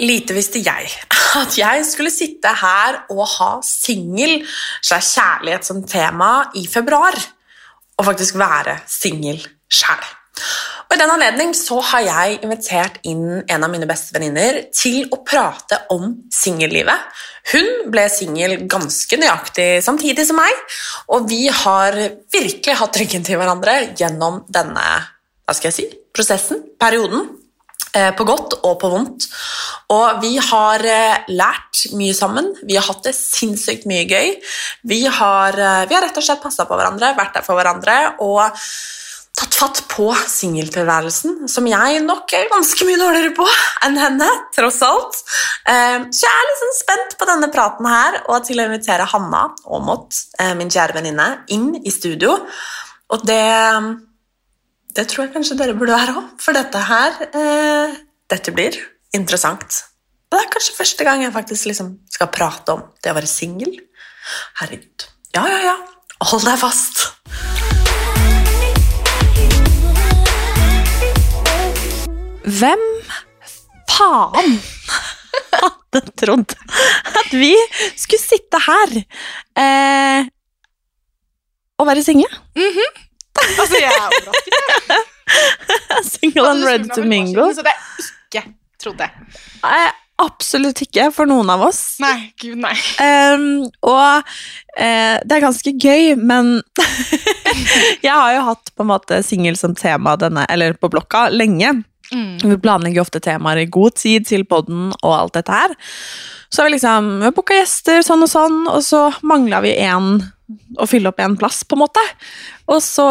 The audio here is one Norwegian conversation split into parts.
Lite visste jeg at jeg skulle sitte her og ha singel slags kjærlighet som tema i februar, og faktisk være singel sjæl. Og I den anledning så har jeg invitert inn en av mine beste venninner til å prate om singellivet. Hun ble singel ganske nøyaktig samtidig som meg, og vi har virkelig hatt ryggen til hverandre gjennom denne hva skal jeg si, prosessen, perioden. Eh, på godt og på vondt. Og vi har eh, lært mye sammen. Vi har hatt det sinnssykt mye gøy. Vi har, eh, vi har rett og slett passa på hverandre, vært der for hverandre og tatt fatt på singeltilværelsen, som jeg nok er ganske mye dårligere på enn henne, tross alt. Så jeg er sånn spent på denne praten her, og til å invitere Hanna Aamodt, min kjære venninne, inn i studio. Og det det tror jeg kanskje dere burde være òg, for dette her eh, Dette blir interessant. Og det er kanskje første gang jeg faktisk liksom skal prate om det å være singel. Herregud. Ja, ja, ja. Hold deg fast. Hvem faen hadde trodd at vi skulle sitte her eh, og være single? Altså, jeg er overrasket. Single and ready to mingle? Så det er ikke trodde. Nei, absolutt ikke for noen av oss. Nei, gud, nei. Um, og uh, det er ganske gøy, men jeg har jo hatt på en måte singel som tema denne, eller på blokka lenge. Mm. Vi planlegger ofte temaer i god tid til podden og alt dette her. Så har vi liksom booka gjester sånn og sånn, og så mangla vi én å fylle opp en plass, på en måte. Og så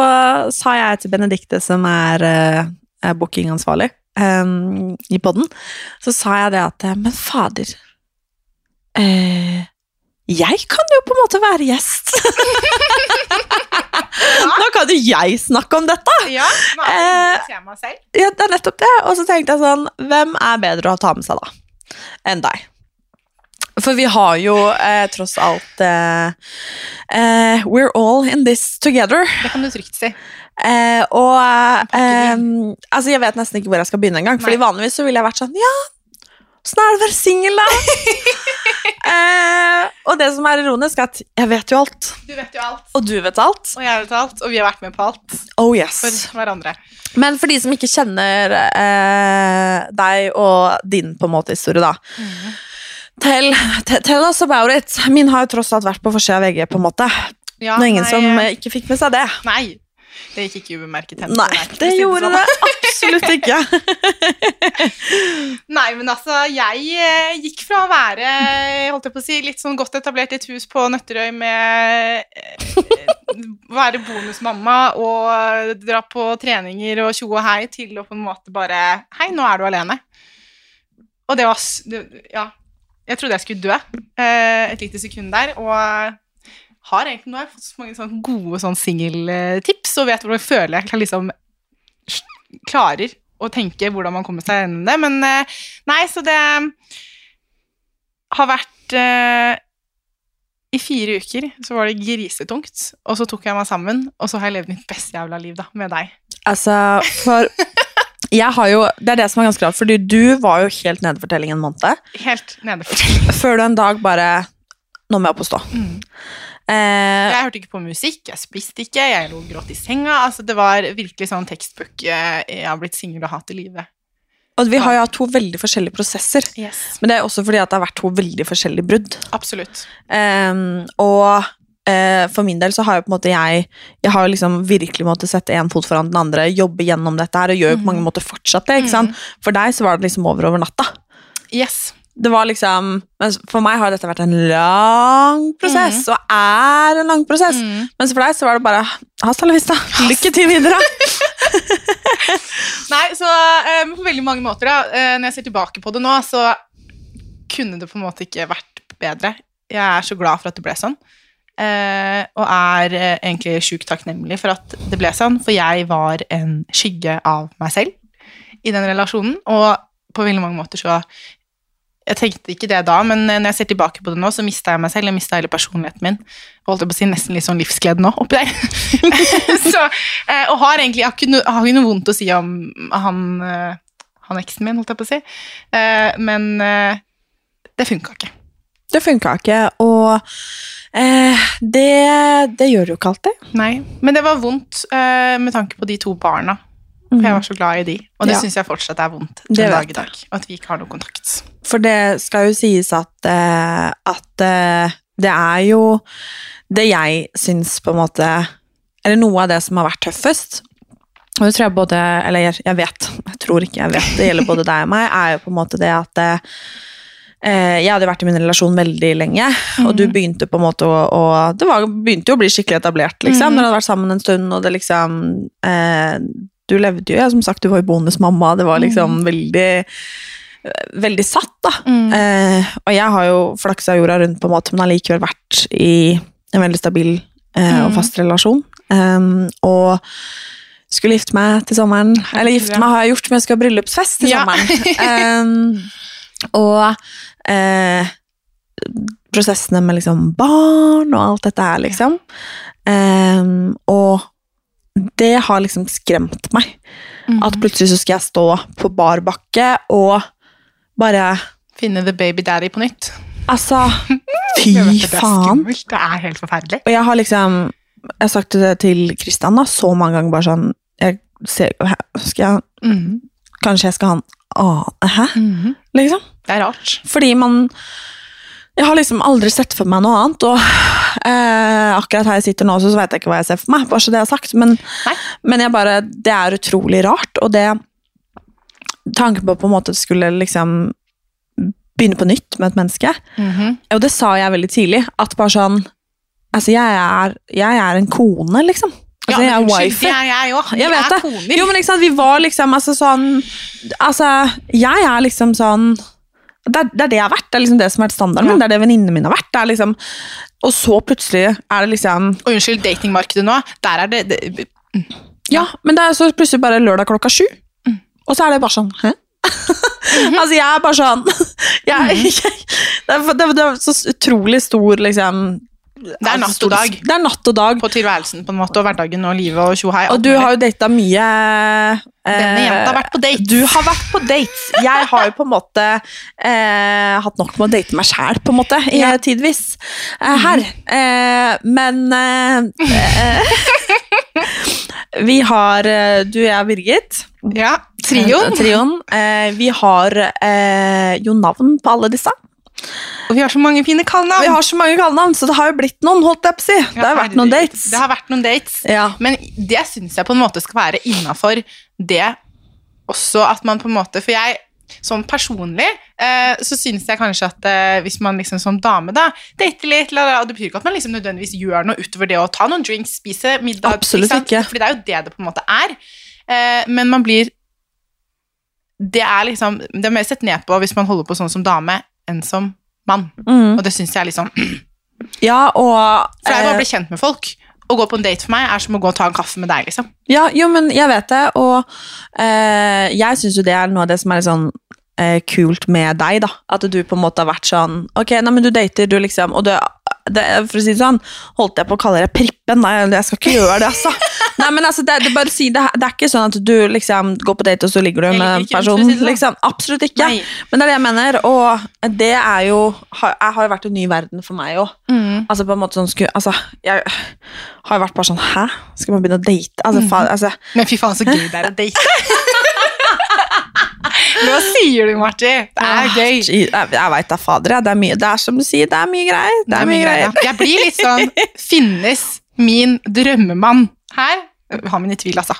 sa jeg til Benedikte, som er, eh, er bookingansvarlig um, i podden, så sa jeg det at Men fader eh, Jeg kan jo på en måte være gjest! Nå kan jo jeg snakke om dette! Ja, det Eh. Ja, det er nettopp det. Og så tenkte jeg sånn Hvem er bedre å ta med seg, da? Enn deg. For vi har jo eh, tross alt eh, eh, We're all in this together. Det kan du trygt si. Eh, og eh, Altså, jeg vet nesten ikke hvor jeg skal begynne engang. Fordi vanligvis så ville jeg vært sånn Ja, åssen er det å være singel, da? eh, og det som er ironisk, er at jeg vet jo alt. Du vet jo alt. Og du vet alt. Og jeg vet alt, og vi har vært med på alt Oh yes. for hverandre. Men for de som ikke kjenner eh, deg og din på en måte historie, da. Tell, te- tell us about it. Min har jo tross alt vært på forsida av VG, på en måte. Ja, Det er ingen nei, som eh, eh, ikke fikk med seg det. Nei. Det gikk ikke ubemerket hen. Nei, å det gjorde sånn. det absolutt ikke. Nei, men altså, jeg eh, gikk fra å være holdt jeg på å si, litt sånn godt etablert i et hus på Nøtterøy med å være bonusmamma og dra på treninger og tjo og hei, til å på en måte bare Hei, nå er du alene. Og det var det, Ja. Jeg trodde jeg skulle dø eh, et lite sekund der, og har egentlig, nå har jeg fått så mange sånne gode sånn singeltips, og vet hvordan jeg føler jeg kan liksom klarer å tenke hvordan man kommer seg gjennom det. Men eh, nei, så det har vært uh, I fire uker så var det grisetungt, og så tok jeg meg sammen, og så har jeg levd mitt beste jævla liv da, med deg. Altså, for jeg har jo, Det er det som er ganske rart, fordi du var jo helt nede for telling en måned. Helt nede for Før du en dag bare Nå må jeg opp og stå. Mm. Eh, Jeg hørte ikke på musikk, jeg spiste ikke, jeg lå og gråt i senga. Altså, det var virkelig sånn tekstbook eh, Jeg har blitt singel og hatt i livet. og vi har jo hatt to veldig forskjellige prosesser. Yes. Men det er også fordi at det har vært to veldig forskjellige brudd. Absolutt. Ehm, og for min del så har jeg på en måte jeg Jeg har liksom virkelig måttet sette én fot foran den andre, jobbe gjennom dette her, og gjør jo på mange måter fortsatt det. ikke sant? For deg så var det liksom over over natta. Yes. Det var liksom men for meg har dette vært en lang prosess, og er en lang prosess. Mens for deg så var det bare hasta la vista. Lykke til videre. Nei, så um, på veldig mange måter, da, eh, når jeg ser tilbake på det nå, så kunne det på en måte ikke vært bedre. Jeg er så glad for at det ble sånn. Eh, og er eh, egentlig sjukt takknemlig for at det ble sånn, for jeg var en skygge av meg selv i den relasjonen, og på veldig mange måter så Jeg tenkte ikke det da, men eh, når jeg ser tilbake på det nå, så mista jeg meg selv, jeg mista hele personligheten min. Holdt jeg på å si nesten litt sånn livsglede nå, oppi der. så, eh, og har egentlig har ikke, no, har ikke noe vondt å si om han, eh, han eksen min, holdt jeg på å si. Eh, men det funka ikke. Det funka ikke, og eh, det, det gjør det jo ikke alltid. Nei, men det var vondt eh, med tanke på de to barna. For jeg var så glad i de, og det Ja. syns jeg fortsatt er vondt Det dag i dag. At vi ikke har noen kontakt. For det skal jo sies at, eh, at eh, det er jo det jeg syns på en måte Eller noe av det som har vært tøffest. Og det tror jeg både Eller jeg, jeg vet, jeg tror ikke jeg vet, det gjelder både deg og meg, er jo på en måte det at eh, jeg hadde vært i min relasjon veldig lenge, og du begynte på en måte å, å Det var, begynte jo å bli skikkelig etablert, liksom. Dere hadde vært sammen en stund, og det liksom eh, Du levde jo, ja, som sagt, du var jo bonusmamma, det var liksom veldig veldig satt, da. Eh, og jeg har jo flaksa jorda rundt, på en måte, men allikevel vært i en veldig stabil eh, og fast relasjon. Um, og skulle gifte meg til sommeren. Eller gifte meg har jeg gjort, men jeg skal ha bryllupsfest til Ja. sommeren. um, og eh, prosessene med liksom barn og alt dette her, liksom. Um, og det har liksom skremt meg. At plutselig så skal jeg stå på bar bakke og bare Finne the baby daddy på nytt. Altså, fy faen! det, er. Det er helt forferdelig. Og jeg har liksom Jeg har sagt det til Kristian da, så mange ganger, bare sånn jeg ser, Skal jeg mm. Kanskje jeg skal ha en annen Hæ? Mm. Liksom. Det er rart. Fordi man Jeg har liksom aldri sett for meg noe annet, og eh, akkurat her jeg sitter nå, så vet jeg ikke hva jeg ser for meg, bare så det er sagt, men, men jeg bare Det er utrolig rart, og det Tanken på på en måte skulle liksom begynne på nytt med et menneske, Mhm. og det sa jeg veldig tidlig, at bare sånn Altså, jeg er, jeg er en kone, liksom. Altså, Ja, jeg er wife. det er jeg òg. Vi Jeg vet er det. koner. Jo, men ikke sant, vi var liksom altså sånn Altså, jeg er liksom sånn det er, det er det jeg har vært. Det er liksom det som har vært standarden min. Det er det venninnene mine har vært. Det er liksom, og så plutselig er det liksom Og unnskyld, datingmarkedet nå, der er det, det Ja, men det er så plutselig bare lørdag klokka sju. Mm. Og så er det bare sånn Hæ? Mhm. altså, jeg er bare sånn jeg, jeg, det, er, det, er- det er så utrolig stor, liksom Det er natt og dag. Det er natt og dag. på tilværelsen på en måte, og hverdagen og livet og tjohei. Og du har jo data mye Denne jenta har vært på date. Du har vært på dates. Jeg har jo på en måte eh, hatt nok med å date meg sjæl, på en måte, i Ja. Tidvis. Eh, her. Eh, men eh, eh, Vi har eh, Du, jeg og Birgit. Ja, trioen. Eh, trioen. Eh, vi har eh, jo navn på alle disse. Og vi har så mange fine kallenavn. Vi har så mange kallenavn, så det har jo blitt noen, holdt jeg på å si. Det har vært noen dates. Det har vært noen dates. Ja. Men det syns jeg på en måte skal være innafor det også at man på en måte For jeg, sånn personlig, eh, så syns jeg kanskje at eh, hvis man liksom som dame da, dater litt, la, det betyr ikke at man liksom nødvendigvis gjør noe utover det å ta noen drinks, spise middag Absolutt ikke. Fordi det er jo det det på en måte er. Eh, men man blir Det er liksom Det er mer sett ned på hvis man holder på sånn som dame, enn som mann. Mm. Og det syns jeg er liksom ja, og For det er eh, å bli kjent med folk. Å gå på en date for meg er som å gå og ta en kaffe med deg, liksom. Ja, jo, men jeg vet det, og eh, jeg syns jo det er noe av det som er litt sånn eh, kult med deg, da. At du på en måte har vært sånn Ok, nei, men du dater, du liksom Og det, det, for å si det sånn, holdt jeg på å kalle deg Prippen. Nei, jeg skal ikke gjøre det, altså. Nei, men altså, det, det, bare si, det, det er ikke sånn at du liksom går på date, og så ligger du med den personen. sånn. Liksom. Absolutt ikke. Nei. Men det er det jeg mener, og det er jo har, jeg har jo vært en ny verden for meg òg. Mm. Altså, på en måte sånn skulle, altså, jeg har jo vært bare sånn Hæ? Skal man begynne å date? Altså, Mm. faen, altså, Men fy faen, så gøy det er å date. Hva sier du, Marti? Det er ah, gøy. Jeg, veit da fader, jeg. Det er mye, det er som du sier, det er mye greier. Det er mye greier. greier. Jeg blir litt sånn Finnes min drømmemann her? Har min i tvil, altså.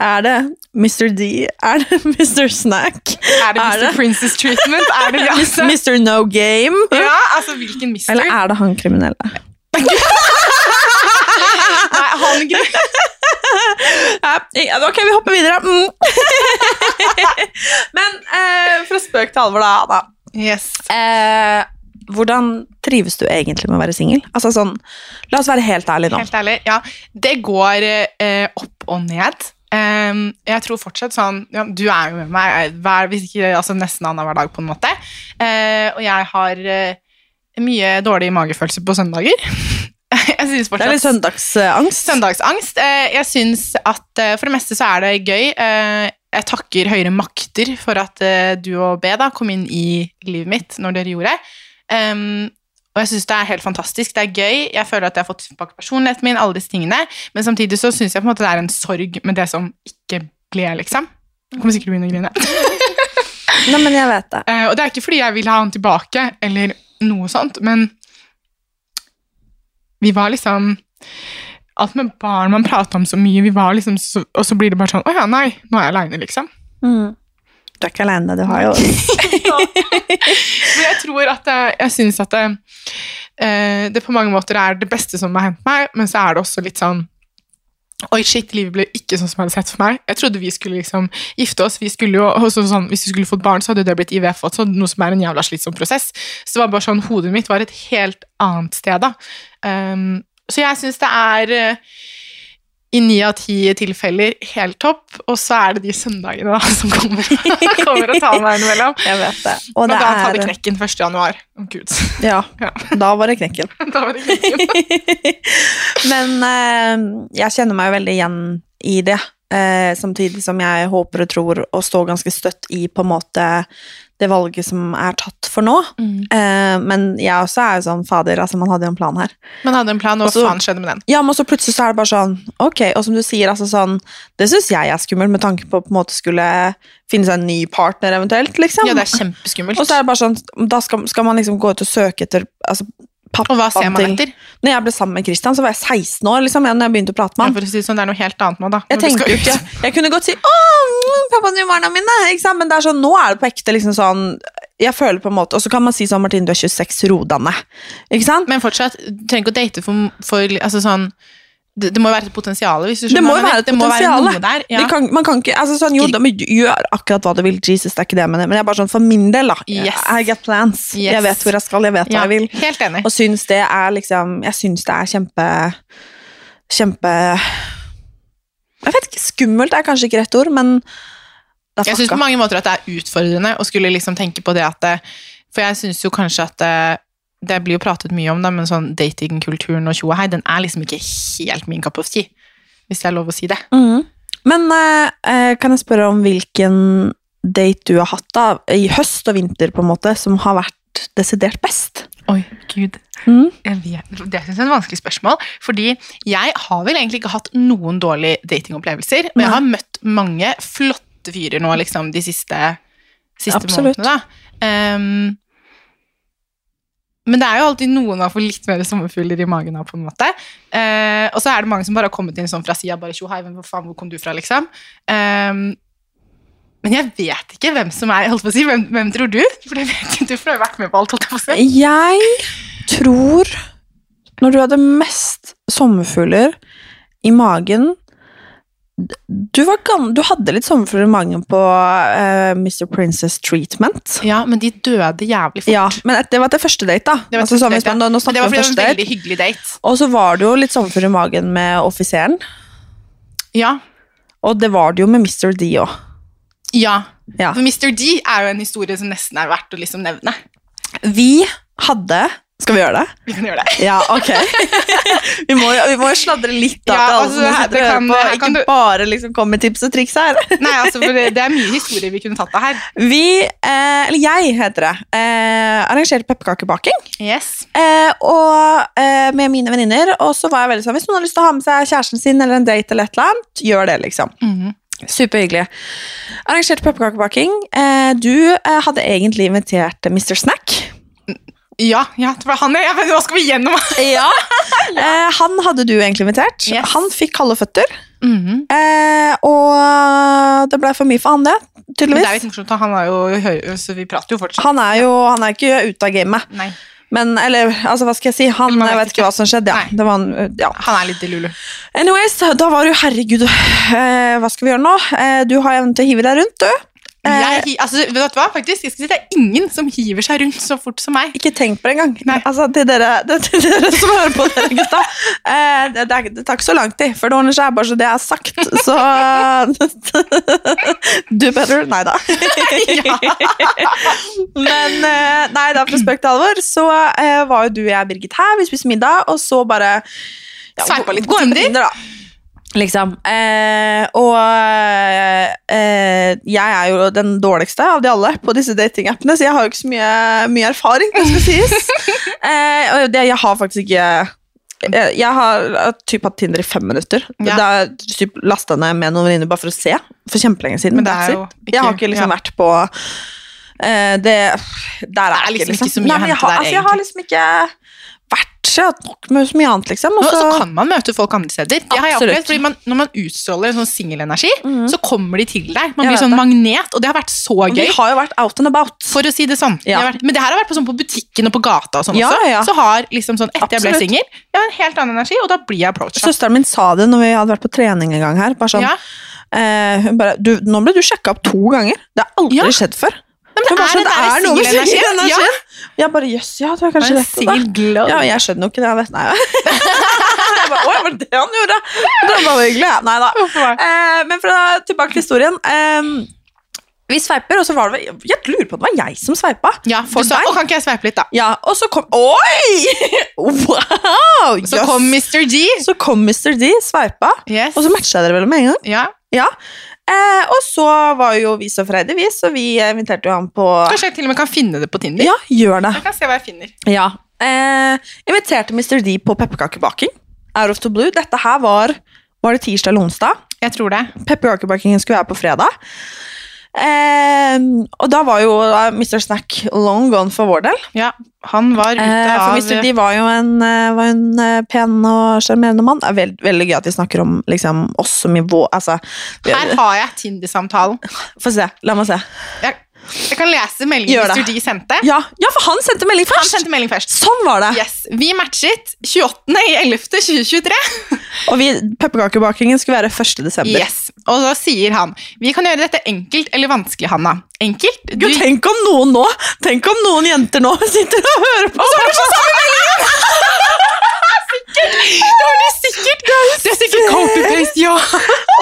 Er det Mr. D? Er det Mr. Snack? Er det Er Mr. det? Princess Treatment? Er det altså? Mr. No Game? Ja, altså hvilken mister? Eller er det han kriminelle? Nei, han gru- Ja, ok, vi hopper videre. Mm. Men eh, fra spøk til alvor, da, Ada. Yes. Eh, hvordan trives du egentlig med å være singel? Altså sånn, la oss være helt ærlige nå. Helt ærlig, ja. Det går eh, opp og ned. Um, jeg tror fortsatt sånn ja, Du er jo med meg hver, hvis ikke, altså nesten annenhver dag, på en måte. Uh, og jeg har uh, mye dårlig magefølelse på søndager. jeg synes Det er litt søndagsangst. Søndagsangst. Eh, jeg syns at eh, for det meste så er det gøy. Eh, jeg takker høyere makter for at du og B da kom inn i livet mitt når dere gjorde. Og jeg syns det er helt fantastisk. Det er gøy. Jeg føler at jeg har fått tilbake personligheten min, alle disse tingene. Men samtidig så syns jeg på en måte det er en sorg med det som ikke ble, liksom. Jeg kommer sikkert til å begynne å grine. Nei, men jeg vet det. Og det er ikke fordi jeg vil ha han tilbake, eller noe sånt, men vi var liksom Alt med barn man prater om så mye, vi var liksom så, og så blir det bare sånn Å ja, nei, nå er jeg aleine, liksom. Mm. Du er ikke alene, du har jo Men jeg tror at Jeg, Jeg syns at det, eh, det på mange måter er det beste som har hendt meg, men så er det også litt sånn Oi, shit, livet ble ikke sånn som jeg hadde sett for meg. Jeg trodde vi skulle liksom gifte oss. Vi skulle jo, også sånn, hvis vi skulle fått barn, så hadde det blitt IVF også, noe som er en jævla slitsom prosess. Så det var bare sånn, hodet mitt var et helt annet sted da. Um, så jeg syns det er eh, i ni av ti tilfeller helt topp, og så er det de søndagene da, som kommer, kommer og tar meg innimellom. Jeg vet det. Og Men det annet hadde det knekken 1. januar. Oh, gud. Ja, Ja. da var det knekken. da var det knekken. Men eh, jeg kjenner meg jo veldig igjen i det. Eh, samtidig som jeg håper og tror og står ganske støtt i på en måte det valget som er tatt for nå. Eh, men jeg også er jo sånn fader, altså man hadde jo en plan her. Man hadde en plan, og hva faen skjedde med den? Ja, men så plutselig så er det bare sånn, ok, og som du sier, altså sånn, det syns jeg er skummelt med tanke på på en måte skulle finne seg en ny partner eventuelt, liksom. Ja, det er kjempeskummelt. Og så er det bare sånn, da skal, skal man liksom gå ut og søke etter altså, pappaen Og hva ser man til etter? Når jeg ble sammen med Christian, så var jeg 16 år, liksom, når jeg begynte å prate med Ja, for å si sånn, det er noe helt annet nå, da. Jeg tenkte jo ikke. Jeg kunne godt si 'Å, pappaen til barna mine', ikke sant? men det er sånn, nå er det på ekte liksom sånn Jeg føler på en måte Og så kan man si sånn 'Martine, du er 26, ro deg ned'. Ikke sant? Men fortsatt, du trenger ikke å date for, for altså sånn det, det må jo være et potensial hvis du Det skjønner må jo være et Det være potensial. noe der. Ja. Kan, man kan ikke, altså sånn, jo, da, gjør akkurat hva du vil, Jesus, det er ikke det jeg mener, men jeg er bare sånn, for min del da, Yes. I get plans, Yes. jeg vet hvor jeg skal, jeg vet hva Ja, jeg vil, Helt enig. og syns det er liksom, jeg syns det er kjempe, kjempe, jeg vet ikke, skummelt er kanskje ikke rett ord, men det er Jeg syns på mange måter at det er utfordrende å skulle liksom tenke på det at det, For jeg syns jo kanskje at det, blir jo pratet mye om, da, men sånn datingkulturen og tjo og hei, den er liksom ikke helt min cup of tea. Hvis det er lov å si det. Mm. Men eh, eh, kan jeg spørre om hvilken date du har hatt da, i høst og vinter på en måte, som har vært desidert best? Oi, gud. Mm. Det syns jeg er et vanskelig spørsmål. Fordi jeg har vel egentlig ikke hatt noen dårlige datingopplevelser, men jeg har møtt mange flotte fyrer nå liksom, de siste, siste månedene. Da. Ehm, men det er jo alltid noen man får litt mer sommerfugler i magen av. på en måte. Eh, og så er det mange som bare har kommet inn sånn fra sida. bare, «Tjo, hei, hvor kom du fra, liksom? Eh, men jeg vet ikke hvem som er holdt på å si, hvem, hvem tror du? For det vet ikke du, for du har vært med på alt. holdt på å si. Jeg tror Når du hadde mest sommerfugler i magen du, var du hadde litt sommerfugler i magen på uh, Mr. Princess Treatment. Ja, men de døde jævlig fort. Ja, men det var til første date, da. Det var Altså, første date, ja. nå, nå det var fordi det var en date. veldig hyggelig date. Og så var det jo litt sommerfugler i magen med offiseren. Ja. Og det var det jo med Mr. D òg. ja. Ja. For Mr. D er jo en historie som nesten er verdt å liksom nevne. Vi hadde Skal vi gjøre det? Vi kan gjøre det. Ja, ok. vi, må, jo- vi må sladre litt da, Ja, altså, her- kan- på. Ikke du- bare liksom komme med tips og triks her. Nei, altså, det, er mye historier vi kunne tatt av her. Vi, eh, eller jeg heter det, eh, arrangerte pepperkakebaking. Yes. Eh, og eh, med mine venninner. Og så var jeg veldig sånn Hvis noen har lyst til å ha med seg kjæresten sin eller en date, eller et eller annet, gjør det, liksom. Mhm. Superhyggelig. Arrangerte pepperkakebaking. Eh, du eh, hadde egentlig invitert Mr. Snack. Ja, ja, det var han, ja, men nå skal vi gjennom. Ja. eh, han hadde du egentlig invitert. Yes. Han fikk kalde føtter. Mhm. Eh, og det ble for mye for han, det. Men det er litt morsomt, han er jo, så vi prater jo fortsatt. Han er jo han er ikke ute av gamet. Nei, Men, eller, altså, hva skal jeg si? Han jeg vet ikke hva som skjedde. Ja. Det var ja. han er litt i lulu. Anyways, da var du herregud eh, Hva skal vi gjøre nå? Eh, du har evnen til å hive deg rundt, du. Eh, Jeg, altså, vet du hva, faktisk, si Det er ingen som hiver seg rundt så fort som meg. ikke tenk på det engang. Altså, til dere, til dere som hører på dere, gutta. Eh, det, det, det tar ikke så lang tid før det ordner seg, bare så det er sagt. Så Do better. Nei da. Men eh, nei da, fra spøk til alvor, så eh, var jo du og jeg, Birgit, her. Vi spiste middag, og så bare ja, Sveipa litt på Tinder. da. Liksom. Eh, og eh, jeg er jo den dårligste av de alle på disse datingappene, så jeg har jo ikke så mye, mye erfaring, det skal sies. eh, og det, jeg har faktisk ikke jeg, jeg har eh, typ hatt Tinder i fem minutter. Ja. Da typ lasta ned med noen venninner bare for å se. For kjempelenge siden. Men det er jo ikke- jeg har ikke liksom ja. vært på eh, det Der er, er liksom ikke, ikke så mye å Nei, jeg hente har, der, altså, jeg har liksom ikke Jeg hatt nok med så mye annet, liksom. og Og så kan man møte folk andre steder. Det har jeg Absolutt. opplevd, fordi man, Når man utstråler en sånn singelenergi, så kommer de til deg. Man Jeg blir sånn det. magnet, og det har vært så Og gøy. Vi har jo vært out and about. For å si det sånn. Ja. har vært, men det her har vært på, sånn på butikken og på gata og sånn Ja, også. ja. Så har liksom sånn, etter jeg ble Absolutt. singel, jeg har en helt annen energi, og da blir jeg approacha. Søsteren min sa det når vi hadde vært på trening en gang her. Bare sånn, Ja. eh, hun bare, du, 'Nå ble du sjekka opp to ganger. Det har aldri skjedd før.' Men det sånn, er den der noe med singelenergien. singelenergien. Ja. Jeg bare jøss, ja, det var kanskje det. Single. Ja, jeg skjønner jo ikke det. Nei. jeg bare, Oi, var det det han gjorde? Det var hyggelig. Nei da. Eh, men fra, tilbake til historien. Eh, vi sveiper, og så var det Jeg lurer på om det var jeg som sveipa. Ja, For du sa, kan ikke jeg sveipe litt, da? Ja, og så kom Oi! Wow! Så yes. kom Mr. D. så kom Mr. D, sveipa, Yes. og så matcha dere vel med en gang. Ja. Ja. Eh, og så var jo vi så freidige, vi, så vi inviterte jo han på Kanskje jeg til og med kan finne det på Tinder? Ja, gjør det. Jeg kan se hva jeg finner. Ja. Eh, inviterte Mr. D på pepperkakebaking. Out of the blue. Dette her var Var det tirsdag eller onsdag? Jeg tror det. Pepperkakebakingen skulle være på fredag. Eh, og da var jo da Mr. Snack long gone for vår del. Ja, han var ute for av Mr. D var jo en, eh, var en eh, pen og sjarmerende mann. Det er veld, veldig gøy at vi snakker om liksom, oss som i vår altså, Her har jeg Tinder-samtalen. Få se. La meg se. Jeg, jeg kan lese meldingen Mr. D sendte. Ja, ja, for han sendte melding Han først! sendte melding først. Sånn var det. Yes, Vi matchet 28. i 11. 2023. Og vi, pepperkakebakingen skulle være 1. desember. Yes. Og så sier han Vi kan gjøre dette enkelt eller vanskelig, Hanna. Enkelt? Du, Gud, tenk om noen nå Tenk om noen jenter nå sitter og hører på! det har de sikkert! Det er sikkert copy-paste, ja.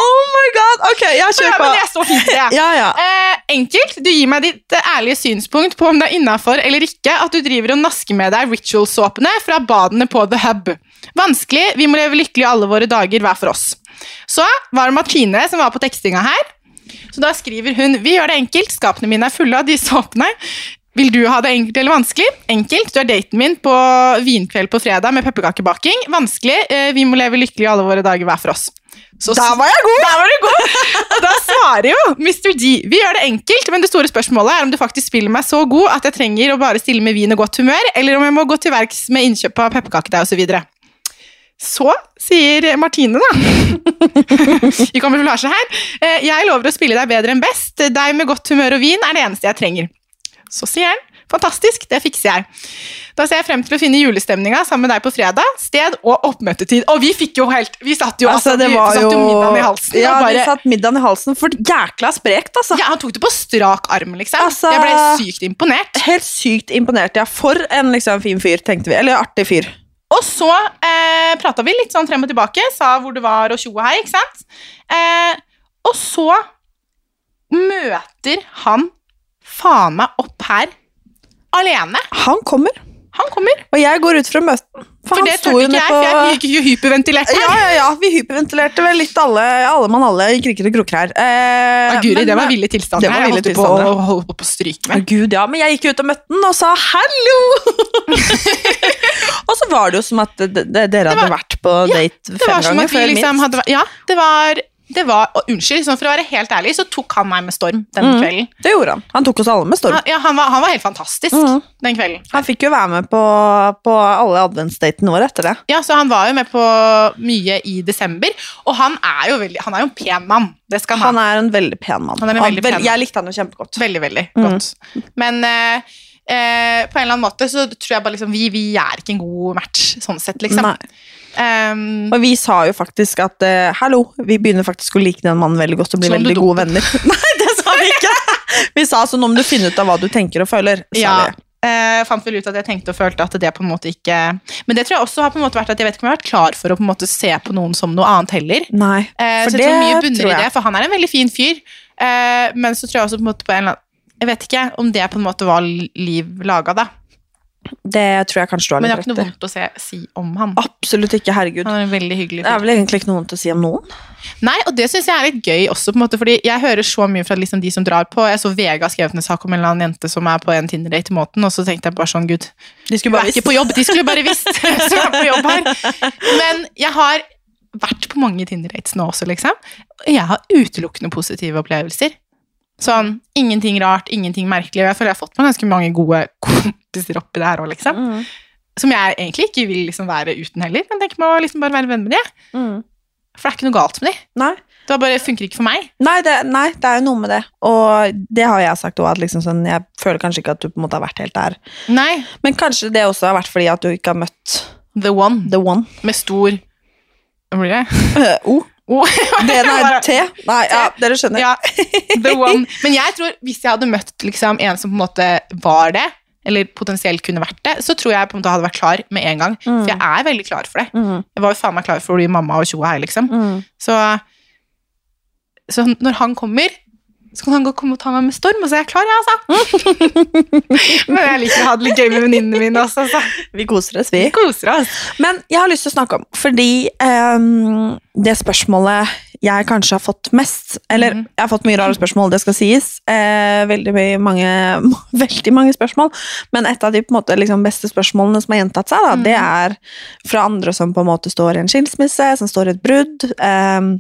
Oh my god! Ok, jeg ja. Men det er så fint, det. Ja, ja. Eh, enkelt. Du gir meg ditt eh, ærlige synspunkt på om det er innafor eller ikke at du driver og nasker med deg ritual-såpene fra badene på The Hub. Vanskelig. Vi må leve lykkelig alle våre dager hver for oss. Så var det Martine som var på tekstinga her. Så da skriver hun Vi gjør det enkelt. Skapene mine er fulle av disse håpene. Vil du ha det enkelt eller vanskelig? Enkelt. Du er daten min på vinkveld på fredag med pepperkakebaking. Vanskelig. Eh, vi må leve lykkelig alle våre dager hver for oss. Så Da var jeg god! Da var du god! Og da svarer jo Mr. D Vi gjør det enkelt, men det store spørsmålet er om du faktisk spiller meg så god at jeg trenger å bare stille med vin og godt humør, eller om jeg må gå til verks med innkjøp av pepperkakedeig osv. Så, sier Martine, da i kamuflasje her, eh, jeg lover å spille deg bedre enn best. Deg med godt humør og vin er det eneste jeg trenger. Så sier han fantastisk, det fikser jeg. Da ser jeg frem til å finne julestemninga sammen med deg på fredag. Sted og oppmøtetid. Og vi fikk jo helt Vi satt jo, Altså, altså, vi satt jo middagen i halsen. Ja, bare, vi satt middagen i halsen for jækla sprekt, altså. ja, han tok det på strak arm, liksom. Altså- Jeg ble sykt imponert. Helt sykt imponert, ja. For en liksom fin fyr, tenkte vi. Eller artig fyr. Og så eh, prata vi litt sånn frem og tilbake, sa hvor det var og tjo og hei, ikke sant? Eh, og så møter han faen meg opp her alene. Han kommer. Han kommer. Og jeg går ut fra møten. For, han det sto jo ikke jeg, på- for jeg gikk jo hyperventilert. Ja, ja, ja, vi hyperventilerte vel litt alle, alle mann alle i kriker og kroker her. Eh, ah, Guri, det var ville tilstander. Det var jeg ville holdt på å holde på å stryke meg. Ah, Gud, ja, men jeg gikk ut og møtte den og sa 'hallo'! og så var det jo som at dere hadde var- vært på date fem ganger før liksom minst. hadde vært- Ja, det var, det var og Unnskyld, sånn, for å være helt ærlig, så tok han meg med storm den Mm. kvelden. Det gjorde han. Han tok oss alle med storm. Han, ja, han, var, han var helt fantastisk mm. den kvelden. Han fikk jo være med på, på alle adventsdatene våre etter det. Ja, så han var jo med på mye i desember, og han er jo veldig Han er jo en pen mann. Det skal han, Han er en veldig pen mann. Han er en veldig pen mann. Jeg likte han jo kjempegodt. Veldig, veldig Mm. godt. Men eh, eh, på en eller annen måte så tror jeg bare liksom vi, vi er ikke en god match sånn sett, liksom. Nei. Um, Og vi sa jo faktisk at uh, hallo, vi begynner faktisk å like den mannen veldig godt og bli veldig gode venner. Nei, det sa vi ikke! Vi sa sånn om du finner ut av hva du tenker og føler. Sa ja, vi. Uh, fant vel ut at jeg tenkte og følte at det på en måte ikke Men det tror jeg også har på en måte vært at jeg vet ikke om jeg har vært klar for å på en måte se på noen som noe annet heller. Nei, Eh, for så det tror mye bunner tror i jeg. det, for han er en veldig fin fyr. uh, men så tror jeg også på en måte på en eller annen Jeg vet ikke om det på en måte var liv laga, da. Det tror jeg kanskje du har Men jeg litt har ikke noe vondt å se, si om han. Absolutt ikke, herregud. Han er en veldig hyggelig Det er vel egentlig ikke noe vondt å si om noen. Nei, og det syns jeg er litt gøy også, på en måte, fordi jeg hører så mye fra liksom de som drar på. Jeg så Vega skrevet en sak om en eller annen jente som er på en Tinder-date i måten, og så tenkte jeg bare sånn, gud De Du er ikke på jobb, de skulle bare visst så er på jobb her. Men jeg har vært på mange Tinder-dates nå også, liksom. Og jeg har utelukkende positive opplevelser. Sånn, ingenting rart, ingenting merkelig. Og jeg føler jeg har fått meg ganske mange gode kompiser oppi det her òg, liksom. Mm. Som jeg egentlig ikke vil liksom være uten heller, men tenker meg å liksom bare være venn med de. Mm. For det er ikke noe galt med de. Nei. Det bare funker ikke for meg. Nei det, nei, det er jo noe med det. Og det har jeg sagt òg, at liksom sånn, jeg føler kanskje ikke at du på en måte har vært helt der. Nei. Men kanskje det også har vært fordi at du ikke har møtt The one. the one. Med stor Hva blir det? O. O. Det er T. Nei, ja, dere skjønner. Ja, the one. Men jeg tror hvis jeg hadde møtt liksom, en som på en måte var det, eller potensielt kunne vært det, så tror jeg på en måte hadde vært klar med en gang. Mm. For jeg er veldig klar for det. Mm. Jeg var jo faen meg klar for å bli mamma og tjoa her, liksom. Mm. Så, så når han kommer, så kan han gå komme og ta meg med storm, og så er jeg klar, jeg, altså. Men jeg liker å ha det litt gøy med venninnene mine også, så Vi koser oss, vi. vi koser oss. Men jeg har lyst til å snakke om, fordi um, det spørsmålet jeg kanskje har fått mest Eller mm. jeg har fått mye rare spørsmål, det skal sies. Eh, veldig, mange, veldig mange spørsmål. Men et av de på måte, liksom, beste spørsmålene som har gjentatt seg, da, det er fra andre som på en måte står i en skilsmisse, som står i et brudd, ehm,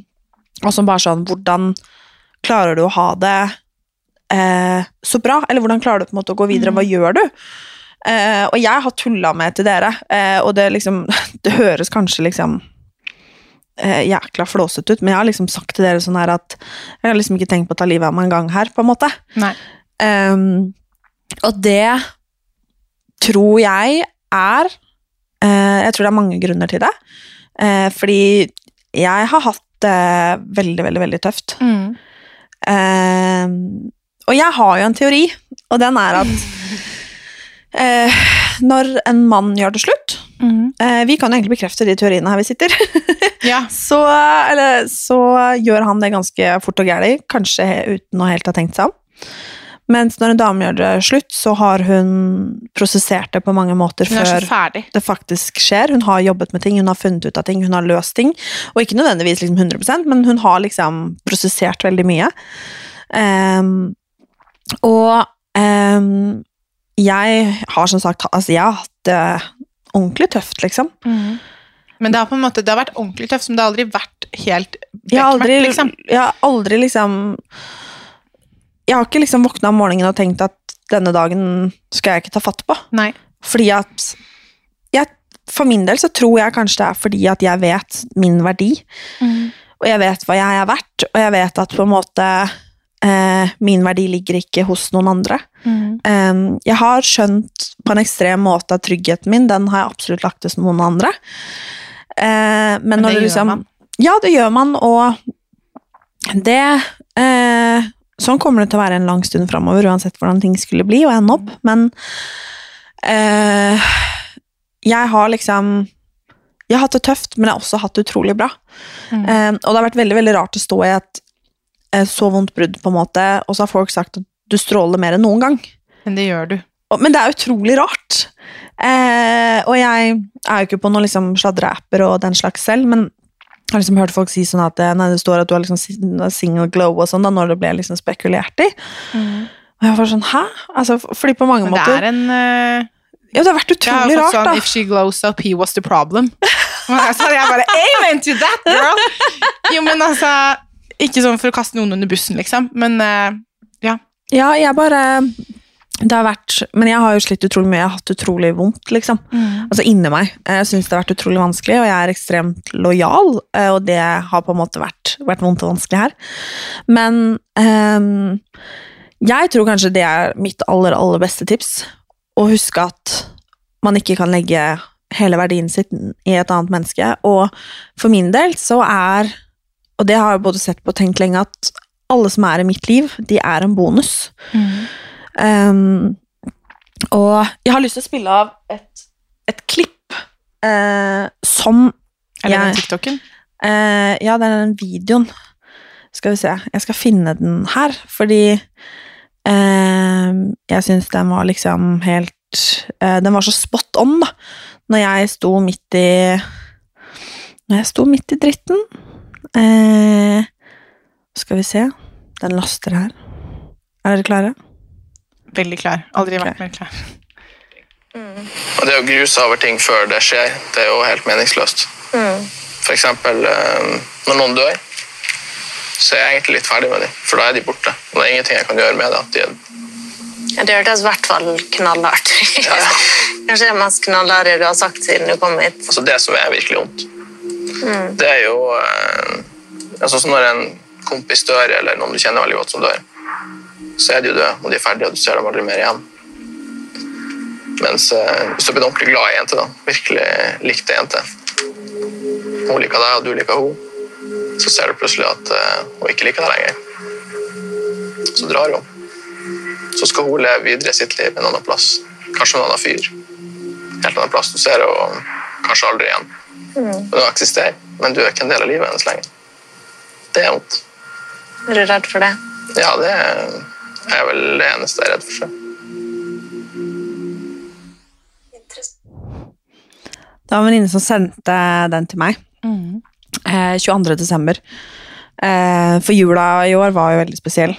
og som bare sånn Hvordan klarer du å ha det eh, så bra? Eller hvordan klarer du på en måte å gå videre? Hva gjør du? Eh, og jeg har tulla med til dere, eh, og det liksom Det høres kanskje liksom eh, jækla flåsete ut, men jeg har liksom sagt til dere sånn her at jeg har liksom ikke tenkt på å ta livet av meg en gang her, på en måte. Ehm, og det tror jeg er eh, Jeg tror det er mange grunner til det. Eh, fordi jeg har hatt det veldig, veldig, veldig tøft. Mm. Eh, og jeg har jo en teori, og den er at eh, når en mann gjør det slutt Mm. eh, Vi kan jo egentlig bekrefte de teoriene her vi sitter. Ja. så, eller, så gjør han det ganske fort og gæli, kanskje uten å helt ha tenkt seg om. Mens når en dame gjør det slutt, så har hun prosessert det på mange måter er før det faktisk skjer. Hun har jobbet med ting, hun har funnet ut av ting, hun har løst ting. Og ikke nødvendigvis liksom 100% men hun har liksom prosessert veldig mye. Um, og um, jeg har som sagt altså jeg har hatt det ordentlig tøft, liksom. Men det har på en måte, det har vært ordentlig tøft, som det har aldri vært helt bekmørkt, liksom. jeg har aldri liksom Jeg har ikke liksom våkna om morgenen og tenkt at denne dagen skal jeg ikke ta fatt på. Nei. Fordi at jeg, For min del så tror jeg kanskje det er fordi at jeg vet min verdi. Og jeg vet hva jeg er verdt, og jeg vet at på en måte eh, min verdi ligger ikke hos noen andre. Eh, jeg har skjønt på en ekstrem måte at tryggheten min, den har jeg absolutt lagt hos noen andre. Uh, men, Men når det du gjør liksom man. Ja, det gjør man, og det Sånn kommer det til å være en lang stund framover, uansett hvordan ting skulle bli og ende opp, men eh, jeg har liksom Jeg har hatt det tøft, men jeg har også hatt det utrolig bra. Mm. Uh, og det har vært veldig veldig rart å stå i et uh, så vondt brudd, på en måte, og så har folk sagt at du stråler mer enn noen gang. Men det gjør du. Og, men det er utrolig rart. Uh, og jeg er jo ikke på noen liksom sladreapper og den slags selv, men jeg har liksom hørt folk si sånn at eh, nei, det står at du har liksom single glow og sånn, da, når det ble liksom spekulert i. Og jeg var sånn, hæ? Altså, fordi på mange Men det er en uh... Ja, det har vært utrolig rart, sånn da. If she glows up, he was the problem. Sa- jeg bare Amen to that, girl! Jo, men altså Ikke sånn for å kaste noen under bussen, liksom, men uh, ja. Ja, jeg bare Det har vært Men jeg har jo slitt utrolig mye. Jeg har hatt utrolig vondt, liksom. Altså inni meg. Jeg syns det har vært utrolig vanskelig, og jeg er ekstremt lojal, eh, og det har på en måte vært, vært vondt og vanskelig her. Men um, jeg tror kanskje det er mitt aller, aller beste tips. Å huske at man ikke kan legge hele verdien sin i et annet menneske. Og for min del så er, og det har jeg både sett på og tenkt lenge, at alle som er i mitt liv, de er en bonus. Um, og jeg har lyst til å spille av et, et klipp uh, som Er det den TikToken? Uh, ja, det er den videoen. Skal vi se. Jeg skal finne den her, fordi uh, jeg syns den var liksom helt eh, Den var så spot on, da. Når jeg sto midt i Når jeg sto midt i dritten. Skal vi se. Den laster her. Er dere klare? Veldig klar. Aldri vært mer klar. Og det å gruse over ting før det skjer, det er jo helt meningsløst. For eksempel eh, når noen dør, så er jeg egentlig litt ferdig med dem, for da er de borte. Og det er ingenting jeg kan gjøre med det. At de er Ja, det hørtes i hvert fall knallhardt ut. Kanskje det mest knallharde du har sagt siden du kom hit. altså det som er virkelig vondt. Mm. Det er jo eh, altså Når en kompis dør, eller noen du kjenner veldig godt som dør, så er de jo døde, og de er ferdige, og du ser dem aldri mer igjen. Mens eh, hvis du har ordentlig glad i en jente, da, virkelig likte en jente, hun liker deg, og du liker henne, så ser du plutselig at eh, hun ikke liker deg lenger. Så drar hun. Så skal hun leve videre sitt liv en annen plass. Kanskje en annen fyr. Helt annen plass. Du ser henne kanskje aldri igjen. Men hun eksisterer, men du er ikke en del av livet hennes lenger. Det er vondt. Er du redd for det? Ja, det er vel det eneste jeg er redd for. Seg. Det var en venninne som sendte den til meg. Eh, 22. desember. Eh, for jula i år var jo veldig spesiell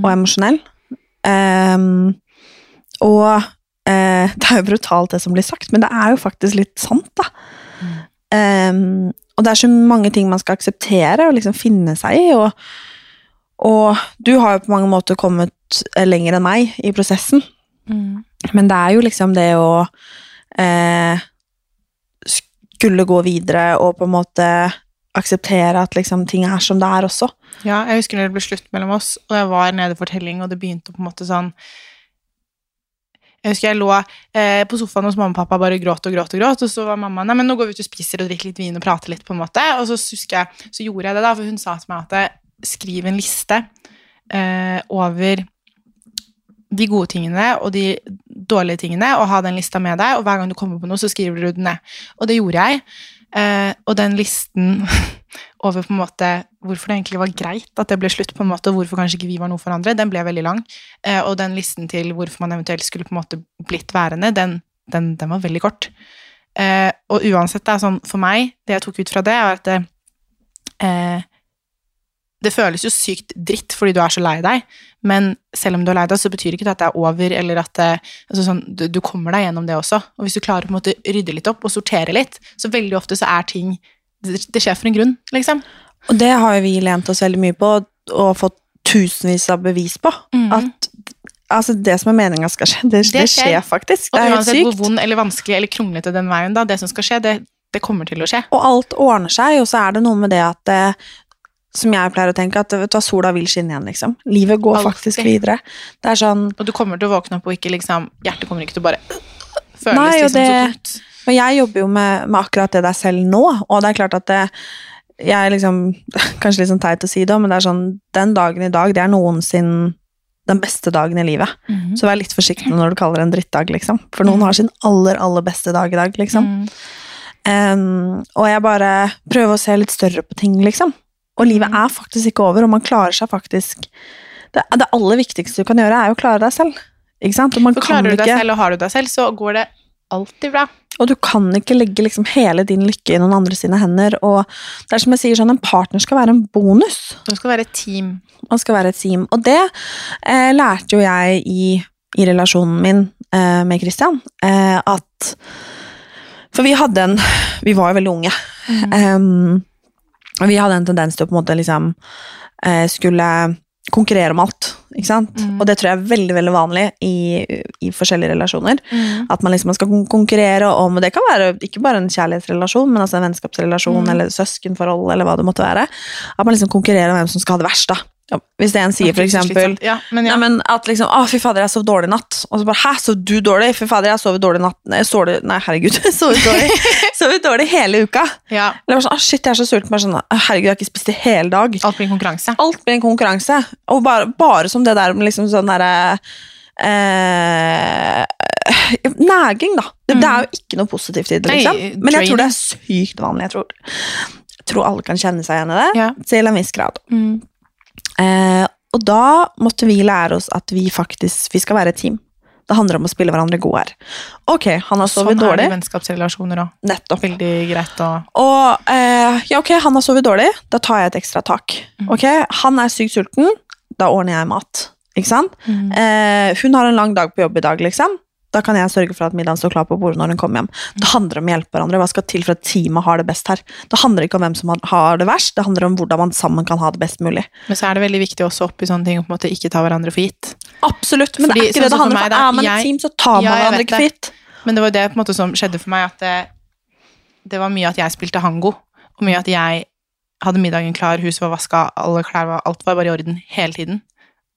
og emosjonell. Eh, og eh, det er jo brutalt det som blir sagt, men det er jo faktisk litt sant, da. Ehm, og det er så mange ting man skal akseptere og liksom finne seg i, og, og du har jo på mange måter kommet lenger enn meg i prosessen. Men det er jo liksom det å eh, skulle gå videre og på en måte akseptere at liksom ting er som det er også. Ja, jeg husker når det ble slutt mellom oss, og jeg var nede i fortelling, og det begynte på en måte sånn Jeg husker jeg lå eh, på sofaen hos mamma og pappa bare gråt og gråt og gråt, og så var mamma nei, men nå går vi ut og spiser og drikker litt vin og prater litt, på en måte. Og så husker jeg, så gjorde jeg det, da, for hun sa til meg at skriv en liste eh, over de gode tingene og de dårlige tingene, og ha den lista med deg, og hver gang du kommer på noe, så skriver du den ned. Og det gjorde jeg. Eh, og den listen over på en måte hvorfor det egentlig var greit at det ble slutt, på en måte, og hvorfor kanskje ikke vi var noe for andre, den ble veldig lang. Eh, og den listen til hvorfor man eventuelt skulle på en måte blitt værende, den, den, den var veldig kort. Eh, og uansett, det er sånn for meg, det jeg tok ut fra det, er at eh, det føles jo sykt dritt fordi du er så lei deg, men selv om du er lei deg, så betyr ikke det at det er over, eller at det, altså sånn, du, du kommer deg gjennom det også. Og hvis du klarer på en måte rydde litt opp og sortere litt, så veldig ofte så er ting Det, det skjer for en grunn, liksom. Og det har jo vi lent oss veldig mye på, og fått tusenvis av bevis på. At altså, det som er meninga skal skje, det, det, skjer. faktisk. Det Og er helt uansett hvor sykt. vond eller vanskelig eller kronglete den veien, da, det som skal skje, det, det kommer til å skje. Og alt ordner seg, og så er det noe med det at eh, som jeg pleier å tenke, at vet du, sola vil skinne igjen, liksom. Livet går Alltid. faktisk videre. Det er sånn Og du kommer til å våkne opp og ikke liksom Hjertet kommer ikke til å bare føles Nei, liksom det, så tungt. og jeg jobber jo med, med akkurat det der selv nå, og det er klart at det, jeg er liksom, kanskje litt sånn teit å si det, men det er sånn, den dagen i dag, det er noensinne den beste dagen i livet. Mhm. Så vær litt forsiktig når du kaller det en drittdag, liksom. For noen har sin aller, aller beste dag i dag, liksom. Mm. Um, og jeg bare prøver å se litt større på ting, liksom. Og livet er faktisk ikke over, og man klarer seg faktisk Det, det aller viktigste du kan gjøre, er jo å klare deg selv. Ikke sant? For kan klarer du deg ikke selv og har du deg selv, så går det alltid bra. Og du kan ikke legge liksom hele din lykke i noen andre sine hender. Og det er som jeg sier, sånn, en partner skal være en bonus. Man skal være et team. Man skal være et team. Og det eh, lærte jo jeg i, i relasjonen min eh, med Christian. Eh, at For vi hadde en Vi var jo veldig unge. Mm. og vi hadde en tendens til å på en måte liksom eh, skulle konkurrere om alt. Ikke sant? Og det tror jeg er veldig veldig vanlig i, i forskjellige relasjoner. At man liksom skal konkurrere om Det kan være ikke bare en kjærlighetsrelasjon, men altså en vennskapsrelasjon Mm. eller søskenforhold. eller hva det måtte være. At man liksom konkurrerer om hvem som skal ha det verst. da. Ja, Hvis en sier for eksempel. Ja, men ja. Nei, men at liksom, å fy fader, jeg sov dårlig i natt. Og så bare, hæ, sov du dårlig? Fy fader, jeg sov dårlig i natt. Nei, sover, nei herregud, jeg sovet dårlig. sovet dårlig hele uka. ja. Eller bare sånn, å shit, jeg er så sulten. Bare sånn, herregud, jeg har ikke spist i hele dag. Alt blir en konkurranse. Alt blir en konkurranse. Og bare, bare som det der med liksom sånn derre eh, Næging, da. Det, det er jo ikke noe positivt i det, Nei, liksom. Men jeg tror det er sykt vanlig. Jeg tror, jeg tror alle kan kjenne seg igjen i det, til en viss grad. Mm. Eh, og da måtte vi lære oss at vi faktisk vi skal være et team. Det handler om å spille hverandre gode her. Ok, han har sovet Sånn er det i vennskapsrelasjoner òg. Nettopp. Veldig greit å Og eh, ja, ok, han har sovet dårlig, da tar jeg et ekstra tak. Ok, Han er sykt sulten, da ordner jeg mat. Ikke sant? Eh, hun har en lang dag på jobb i dag, liksom. Da kan jeg sørge for at middagen står klar på bordet når hun kommer hjem. Det handler om å hjelpe hverandre. Hva skal til for at teamet har det best her? Det handler ikke om hvem som har- det verst, det handler om hvordan man sammen kan ha det best mulig. Men så er det veldig viktig også oppi sånne ting å på en måte ikke ta hverandre for gitt. Absolutt, men det er ikke sånn det det handler om. Er man et team, så tar man Ja, hverandre ikke for gitt. Men det var det på en måte som skjedde for meg, at det, det var mye at jeg spilte hango, og mye at jeg hadde middagen klar, huset var vaska, alle klær var, alt var bare i orden hele tiden.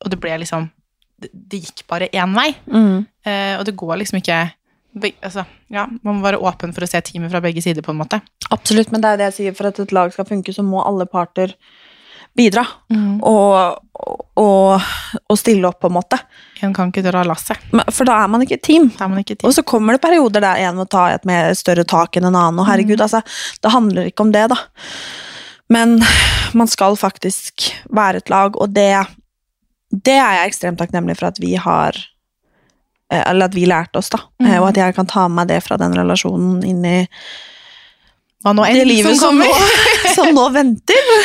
Og det ble liksom Det, gikk bare én vei. Mm. Eh, og det går liksom ikke altså, ja, Man må være åpen for å se teamet fra begge sider, på en måte. Absolutt, men det er det jeg sier, for at et lag skal funke, så må alle parter bidra. Mm. Og, og, og stille opp, på en måte. En kan ikke dra lasset. For da er man ikke et team. Et Og så kommer det perioder der en må ta et mer større tak enn en annen. Og herregud, altså, det handler ikke om det, da. Men man skal faktisk være et lag, og det, det er jeg ekstremt takknemlig for at vi har eh, Eller at vi lærte oss, da. Mm. Og at jeg kan ta med meg det fra den relasjonen inn i det livet som som, nå, som nå venter.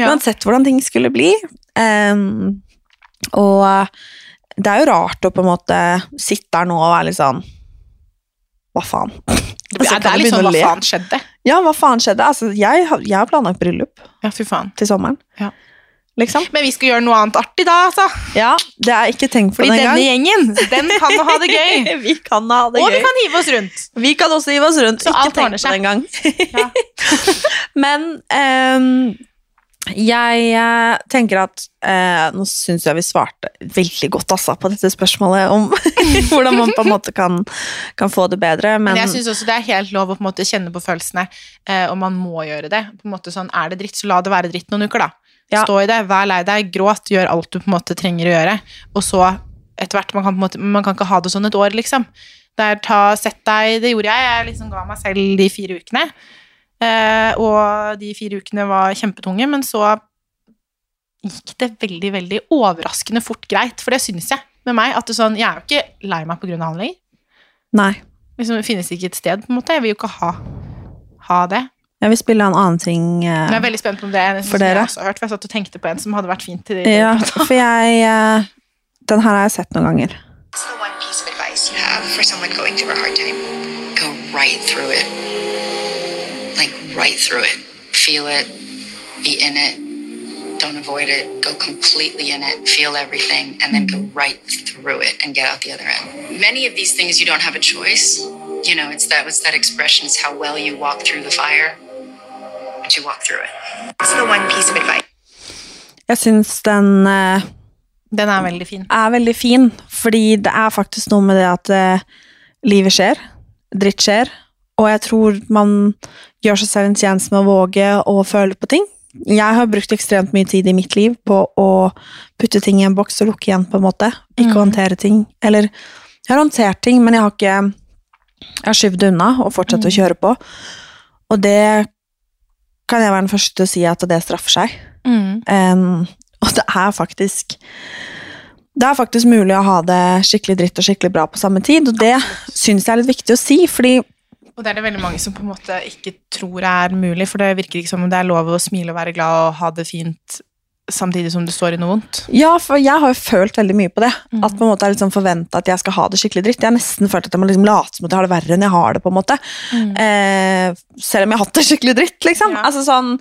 Ja. Uansett hvordan ting skulle bli. Um, og det er jo rart å på en måte sitte her nå og være litt sånn Hva faen? Det, Altså, det er litt sånn hva faen skjedde? Ja, hva faen skjedde? Altså, jeg, jeg har planlagt bryllup Ja, til sommeren. Ja. Liksom. Men vi skal gjøre noe annet artig da, altså. Ja, det er ikke tenkt på Fordi den denne gjengen, den kan ha det gøy. vi kan ha det Og gøy. vi kan hive oss rundt. Vi kan også hive oss rundt. Så ikke tenk på det engang. ja. Men um, jeg eh, tenker at uh, Nå syns jeg vi svarte veldig godt altså, på dette spørsmålet om hvordan man på en måte kan, kan få det bedre. Men, Men jeg synes også det er helt lov å på måte kjenne på følelsene, uh, og man må gjøre det. På en måte sånn, Er det dritt, så la det være dritt noen uker, da. Ja. Stå i det, vær lei deg, gråt, gjør alt du på en måte trenger å gjøre. Og så, etter hvert, man kan, måte, man kan ikke ha det sånn et år, liksom. Det er ta, sett deg, det gjorde jeg. Jeg liksom ga meg selv de fire ukene. Eh, og de fire ukene var kjempetunge, men så gikk det veldig, veldig overraskende fort greit. For det syns jeg med meg. at det sånn, Jeg er jo ikke lei meg pga. han lenger. Nei. Liksom, det finnes ikke et sted, på en måte. Jeg vil jo ikke ha, ha det. Jeg vil spille en annen ting. eh, jeg er veldig spent på om det er en For som jeg også har hørt, for jeg satt og tenkte på en som hadde vært fint til ja, for jeg eh, Den her har jeg sett noen ganger. What's the one piece of advice you have for someone going through a hard time? Go right through it. Like, right through it. Feel it, be in it, don't avoid it. Go completely in it, feel everything, and then go right through it and get out the other end. Many of these things you don't have a choice. You know, it's that, what's that expression? It's how well you walk through the fire, you walk through it. That's the one piece of advice? Jeg syns den uh, Den er veldig fin. er veldig fin, fordi det er faktisk noe med det at uh, livet skjer, dritt skjer, og jeg tror man gjør seg selv en tjeneste med å våge å føle på ting. Jeg har brukt ekstremt mye tid i mitt liv på å putte ting i en boks og lukke igjen, på en måte. Ikke Mm. håndtere ting. Eller jeg har håndtert ting, men jeg har ikke Jeg har skyvd det unna og fortsatt å kjøre på. Og det kan jeg være den første til å si at det straffer seg. Mm. Um, og det er faktisk det er faktisk mulig å ha det skikkelig dritt og skikkelig bra på samme tid, og det syns jeg er litt viktig å si, fordi Og det er det veldig mange som på en måte ikke tror er mulig, for det virker ikke som om det er lov å smile og være glad og ha det fint samtidig som det står i noe vondt. Ja, for jeg har jo følt veldig mye på det. At på en måte er liksom forventa at jeg skal ha det skikkelig dritt. Jeg har nesten følt at jeg må liksom late som at jeg har det verre enn jeg har det. på en måte. Eh, selv om jeg har hatt det skikkelig dritt. liksom. Altså sånn,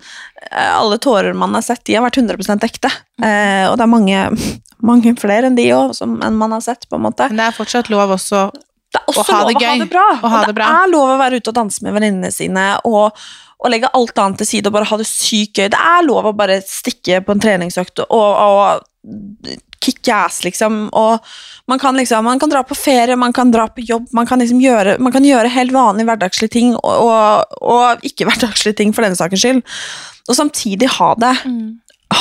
eh, Alle tårer man har sett, de har vært 100 ekte. Eh, og det er mange, mange flere enn de òg, enn man har sett. på en måte. Men det er fortsatt lov også, også å ha lov det å ha gøy. det bra. Og ha og det det bra. er lov å være ute og danse med venninnene sine og, og legge alt annet til side og bare ha det sykt gøy. Det er lov å bare stikke på en treningsøkt og, og kicke ass, liksom. Og man kan liksom, man kan dra på ferie, man kan dra på jobb, man kan liksom gjøre, man kan gjøre helt vanlige hverdagslige ting og, og, og ikke hverdagslige ting for denne sakens skyld. Og samtidig ha det,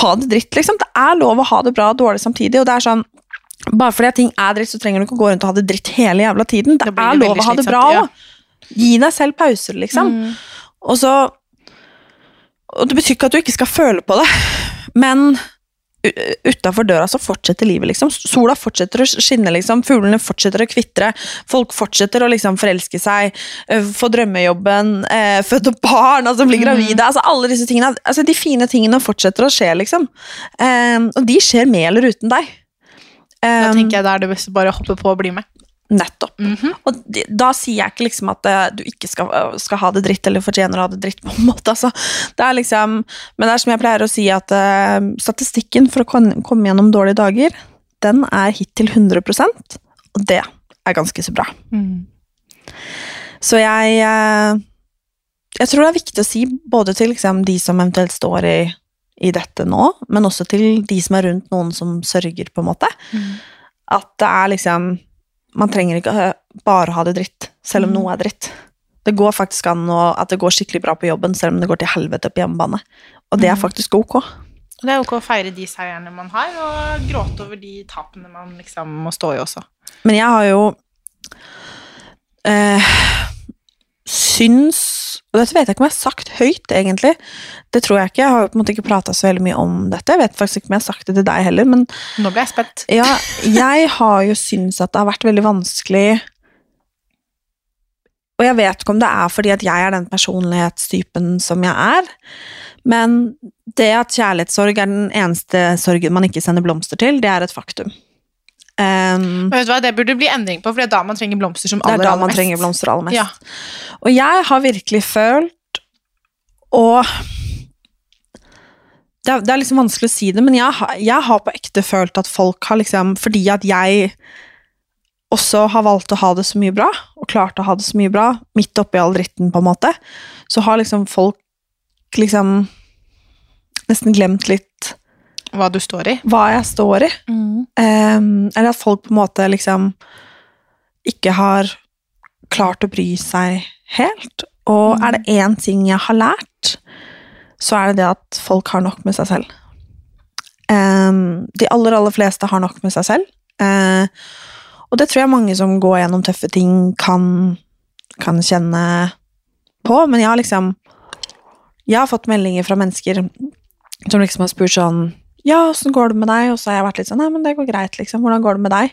ha det dritt, liksom. Det er lov å ha det bra og dårlig samtidig, og det er sånn bare fordi ting er dritt, så trenger du ikke å gå rundt og ha det dritt hele jævla tiden. Det, det er lov å ha det bra bra ja. Gi deg selv pauser, liksom. Og så Og det betyr ikke at du ikke skal føle på det, men utafor døra så fortsetter livet, liksom. Sola fortsetter å skinne, liksom. Fuglene fortsetter å kvitre. Folk fortsetter å liksom forelske seg, få drømmejobben, eh, føde barn, altså bli gravide. Altså alle disse tingene. Altså de fine tingene fortsetter å skje, liksom. Eh, og de skjer med eller uten deg. Da Um, tenker jeg det er det best å bare hoppe på og bli med. Nettopp. Og de, da sier jeg ikke liksom at eh, du ikke skal, skal ha det dritt, eller fortjener å ha det dritt, på en måte. Altså. Det er liksom, men det er som jeg pleier å si, at uh, statistikken for å kon- komme gjennom dårlige dager, den er hittil 100% og det er ganske så bra. Så jeg uh, Jeg tror det er viktig å si både til liksom, de som eventuelt står i, i dette nå, men også til de som er rundt noen som sørger, på en måte. At det er liksom Man trenger ikke bare ha det dritt, selv om noe er dritt. Det går faktisk an at det går skikkelig bra på jobben, selv om det går til helvete på hjemmebane. Og det er faktisk ok. Og det er ok å feire de seierne man har, og gråte over de tapene man liksom må stå i også. Men jeg har jo eh, syns Og dette vet jeg ikke om jeg har sagt høyt, egentlig. Det tror jeg ikke. Jeg har på en måte ikke prata så veldig mye om dette. Jeg vet faktisk ikke om jeg har sagt det til deg heller, men Nå ble jeg spent. ja, jeg har jo syntes at det har vært veldig vanskelig Og jeg vet ikke om det er fordi at jeg er den personlighetstypen som jeg er, men det at kjærlighetssorg er den eneste sorgen man ikke sender blomster til, det er et faktum. Um, vet du hva, Det burde bli endring på, for det er da man trenger blomster som det aller, er da man mest. trenger blomster aller mest. Ja. Og jeg har virkelig følt og det er, det er liksom vanskelig å si det, men jeg, har- jeg har på ekte følt at folk har liksom Fordi at jeg også har valgt å ha det så mye bra, og klart å ha det så mye bra, midt oppi all dritten, på en måte, så har liksom folk liksom nesten glemt litt Hva du står i. hva jeg står i. Ehm, eller at folk på en måte liksom ikke har klart å bry seg helt. Og er det én ting jeg har lært, så er det det at folk har nok med seg selv. Um, de aller, aller fleste har nok med seg selv. Uh, og det tror jeg mange som går gjennom tøffe ting, kan, kan kjenne på. Men jeg har liksom Jeg har fått meldinger fra mennesker som liksom har spurt sånn Ja, åssen går det med deg? Og så har jeg vært litt sånn Nei, men det går greit, liksom. Hvordan går det med deg?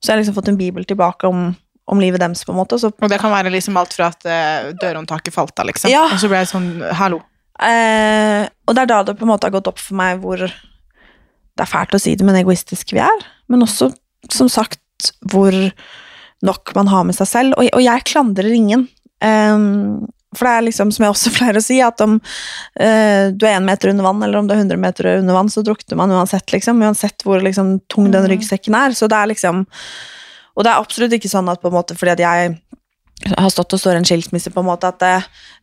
Så har jeg liksom fått en bibel tilbake om, om livet deres, på en måte. Og så Og det kan være liksom alt fra at uh, dørhåndtaket falt av, liksom. Ja. Og så ble jeg sånn Hallo. Eh, og det er da det på en måte har gått opp for meg hvor Det er fælt å si det, men egoistiske vi er. Men også, som sagt, hvor nok man har med seg selv. Og, og jeg klandrer ingen. Ehm, for det er liksom, som jeg også pleier å si, at om eh, du er én meter under vann, eller om du er 100 meter under vann, så drukner man uansett, liksom. Uansett hvor liksom, tung den ryggsekken er. Så det er liksom Og det er absolutt ikke sånn at på en måte fordi at jeg har stått og står en skilsmisse, på en måte at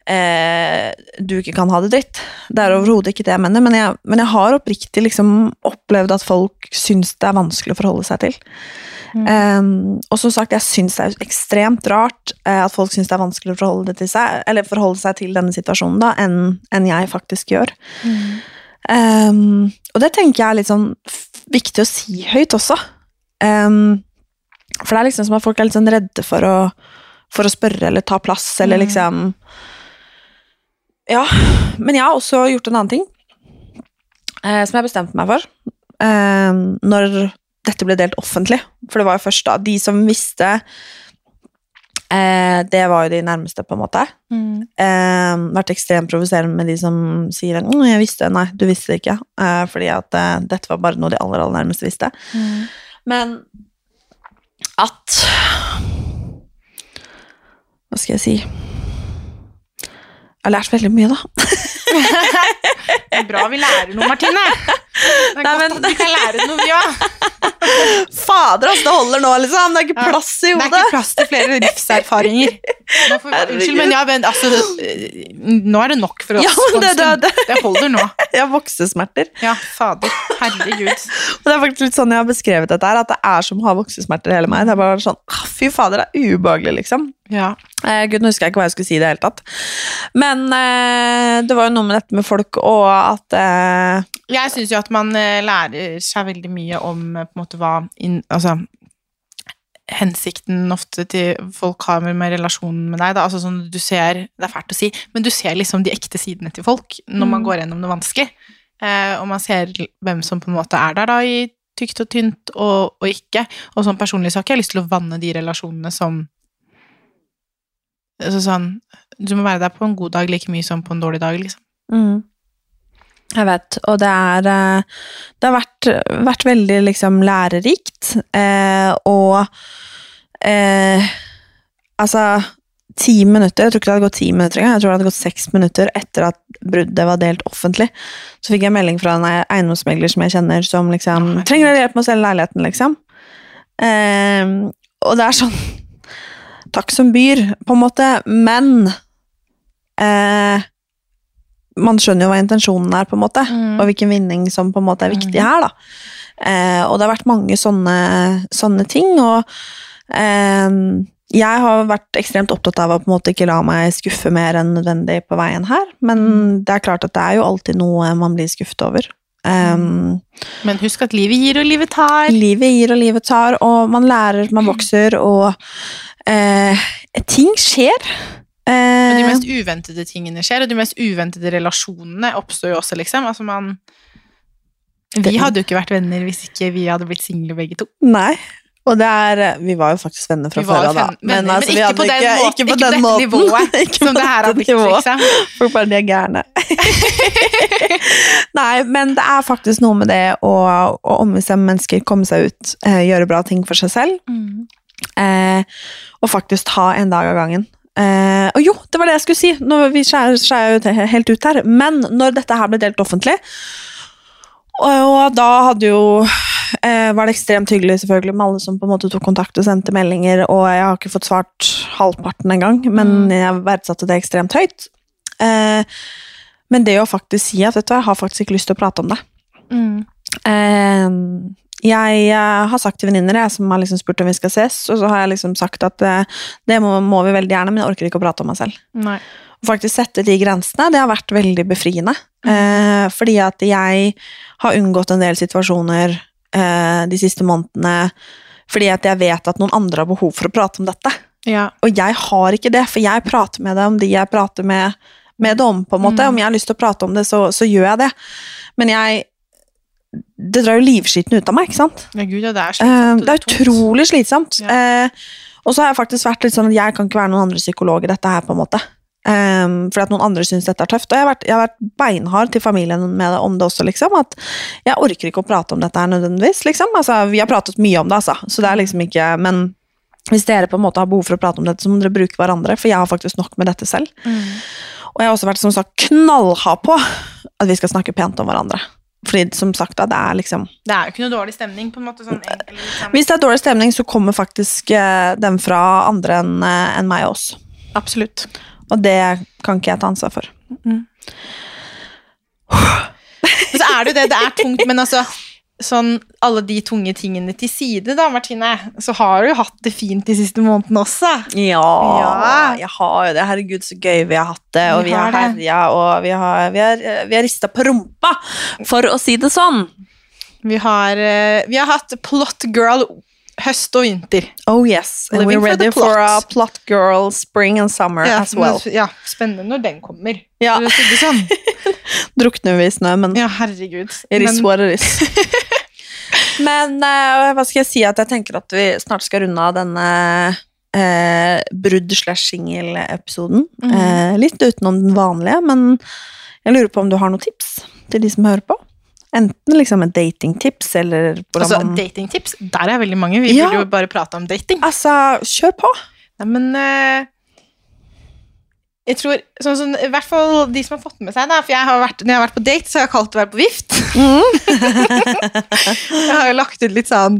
eh, du ikke kan ha det dritt. Det er overhodet ikke det jeg mener, men jeg, men jeg har oppriktig liksom opplevd at folk syns det er vanskelig å forholde seg til. Um, og som sagt, jeg syns det er ekstremt rart eh, at folk syns det er vanskelig å forholde, det til seg, eller forholde seg til denne situasjonen da, enn enn jeg faktisk gjør. Um, og det tenker jeg er litt sånn viktig å si høyt også. Um, for det er liksom som at folk er litt sånn redde for å, for å spørre eller ta plass, eller liksom Ja. Men jeg har også gjort en annen ting eh, som jeg bestemte meg for. Eh, når dette ble delt offentlig. For det var jo først da de som visste eh, Det var jo de nærmeste, på en måte. Mm. Eh, vært ekstremt provoserende med de som sier «Mm, 'jeg visste'. Nei, du visste det ikke. Eh, fordi at eh, dette var bare noe de aller, aller nærmeste visste. Mm. Men at Hva skal jeg si? Jeg har lært veldig mye, da. Bra vi lærer noe, Martine. Det er godt at vi kan lære noe, vi òg. Fader, altså, det holder nå, liksom. Det er ikke plass i hodet. Det er ikke plass til flere livserfaringer. Får, unnskyld, men, ja, men altså, nå er det nok for oss. Ja, det, det- det- det holder nå. Jeg har voksesmerter. Ja, fader. Herregud. Og det er faktisk litt sånn jeg har beskrevet dette her, at det er som å ha voksesmerter hele meg. Det er bare sånn, fy fader, det er ubehagelig, liksom. Ja. Eh, Gud, nå husker jeg ikke hva jeg skulle si i det hele tatt. Men eh, det var jo noe med dette med folk, og at eh, Jeg syns jo at man eh, lærer seg veldig mye om eh, på en måte hva in, Altså hensikten ofte til folk har med, relasjonen med deg. Da. Altså sånn du ser, Det er fælt å si, men du ser liksom de ekte sidene til folk når man Mm. går gjennom noe vanskelig. Eh, og man ser hvem som på en måte er der da i tykt og tynt og, og ikke. Og sånn personlig så har ikke jeg lyst til å vanne de relasjonene som altså sånn, Du må være der på en god dag like mye som på en dårlig dag, liksom. Mm. Jeg vet, og det er eh, Det har vært, vært veldig liksom lærerikt, eh, og eh, Altså Ti minutter, jeg tror ikke det hadde gått ti minutter engang, jeg tror det hadde gått seks minutter etter at bruddet var delt offentlig. Så fikk jeg melding fra en eiendomsmegler som jeg kjenner, som liksom 'Trenger dere hjelp med å selge leiligheten', liksom? Eh, og det er sånn Takk som byr, på en måte, men eh, man skjønner jo hva intensjonen er, på en måte, Mm. og hvilken vinning som på en måte er viktig her, da. Eh, og det har vært mange sånne, sånne ting, og eh, jeg har vært ekstremt opptatt av å på en måte ikke la meg skuffe mer enn nødvendig på veien her, men det er klart at det er jo alltid noe man blir skuffet over. Um, Men husk at livet gir og livet tar. Livet gir og livet tar, og man lærer, man vokser, og eh, ting skjer. Og de Eh, mest uventede tingene skjer, og de mest uventede relasjonene oppstår jo også, liksom. Altså man Vi hadde jo ikke vært venner hvis ikke vi hadde blitt single begge to. Nei. Og det er Vi var jo faktisk venner fra før av, da. fen- venner, men altså, vi ikke hadde på den måten- ikke på den dette måten. nivået Ikke som på det her har blitt, liksom. Folk bare de er gærne. Nei, men det er faktisk noe med det å, å ombestemme mennesker, komme seg ut, eh, gjøre bra ting for seg selv. Eh, og faktisk ta en dag av gangen. Eh, og jo, det var det jeg skulle si! Nå, vi skjærer skjærer jo helt ut her. Men når dette her ble delt offentlig, og, og da hadde jo eh, var det ekstremt hyggelig selvfølgelig med alle som på en måte tok kontakt og sendte meldinger, og jeg har ikke fått svart halvparten engang, men jeg verdsatte det ekstremt høyt. Eh, men det å faktisk si at vet du, jeg har faktisk ikke lyst til å prate om det. Eh, jeg eh, har sagt til venninner som har liksom spurt om vi skal ses, og så har jeg liksom sagt at eh, det må, må vi veldig gjerne, men jeg orker ikke å prate om meg selv. Nei. Faktisk sette de grensene, det har vært veldig befriende. Eh, fordi at jeg har unngått en del situasjoner eh, de siste månedene fordi at jeg vet at noen andre har behov for å prate om dette. Ja. Og jeg har ikke det, for jeg prater med det om de jeg prater med, med det om. på en måte. Mm. Om jeg har lyst til å prate om det, så, så gjør jeg det. Men jeg Det drar jo livskiten ut av meg, ikke sant? Ja, gud, ja, det er Eh, slitsomt. det er utrolig slitsomt. Eh, og så har jeg faktisk vært litt sånn at jeg kan ikke være noen andre psykolog i dette her, på en måte. Um, fordi at noen andre syns dette er tøft. Og jeg har, vært, jeg har vært beinhard til familien med det, om det også, liksom. At jeg orker ikke å prate om dette her nødvendigvis, liksom. Altså, vi har pratet mye om det, altså. Så det er liksom ikke Men hvis dere på en måte har behov for å prate om dette, så må dere bruke hverandre, for jeg har faktisk nok med dette selv. Og jeg har også vært som sagt knallhard på at vi skal snakke pent om hverandre. Fordi som sagt, da, det er liksom Det er jo ikke noe dårlig stemning, på en måte. Sånn, liksom. Hvis det er dårlig stemning, så kommer faktisk uh, den fra andre enn uh, en meg også. Absolutt. Og det kan ikke jeg ta ansvar for. Mm. så er det jo det, det er tungt, men altså Sånn alle de tunge tingene til side, da, Martine, så har du jo hatt det fint de siste månedene også. Ja, Ja. jeg har jo det. Herregud, så gøy vi har hatt det. Og Vi vi, har herja, og vi har, vi har, vi har rista på rumpa, for å si det sånn. Vi har, eh, vi har hatt Plot Girl høst og vinter. Oh yes, and Living we're ready for a plot. girl spring and summer Ja, as well. ja, spennende når den kommer. Ja. For si det sånn. Drukner vi i snø, men Ja, herregud. it is what it is. Men uh, hva skal jeg si at jeg tenker at vi snart skal runde av denne uh, brudd-slash-singel-episoden. Mm. Uh, litt utenom den vanlige, men jeg lurer på om du har noen tips til de som hører på? Enten liksom et datingtips, eller Altså, man datingtips, der er veldig mange. Vi Ja. vil jo bare prate om dating. Altså, kjør på! Nei, men eh, jeg tror, sånn sånn, I hvert fall de som har fått med seg da, For jeg har vært, når jeg har vært på date, så har jeg kalt det å være på vift. jeg har jo lagt ut litt sånn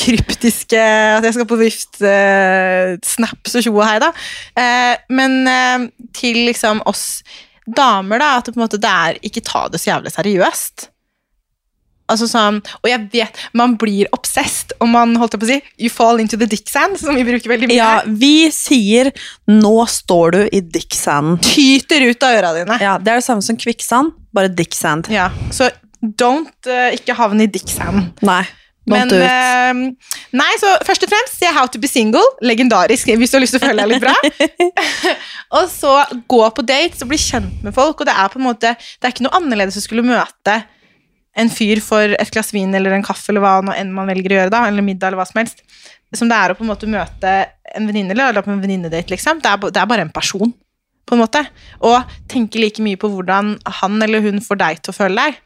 kryptiske At jeg skal på vift, eh, snaps og tjo og hei, da. Eh, men eh, til liksom oss damer, da, at det på en måte det er ikke ta det så jævlig seriøst. Altså sånn, og jeg vet, Man blir obsessed, og man holdt på å si, you fall into the dick sand, som vi bruker veldig mye. Ja, vi sier 'nå står du i dick sand'. Tyter ut av øra dine. Ja, Det er det samme som kvikksand, bare dick sand. Ja, så don't uh, ikke havne i dick sand. Nei, Men eh, Nei, så først og fremst se How to be single. Legendarisk hvis du har lyst til å føle deg litt bra. og så gå på dates og bli kjent med folk. Og det er på en måte Det er ikke noe annerledes å skulle møte en fyr for et glass vin eller en kaffe eller hva enn man velger å gjøre, da, eller middag eller hva som helst, som det er å på en måte møte en venninne eller på en venninnedate, liksom. Det er, det er bare en person, på en måte. Og tenke like mye på hvordan han eller hun får deg til å føle deg,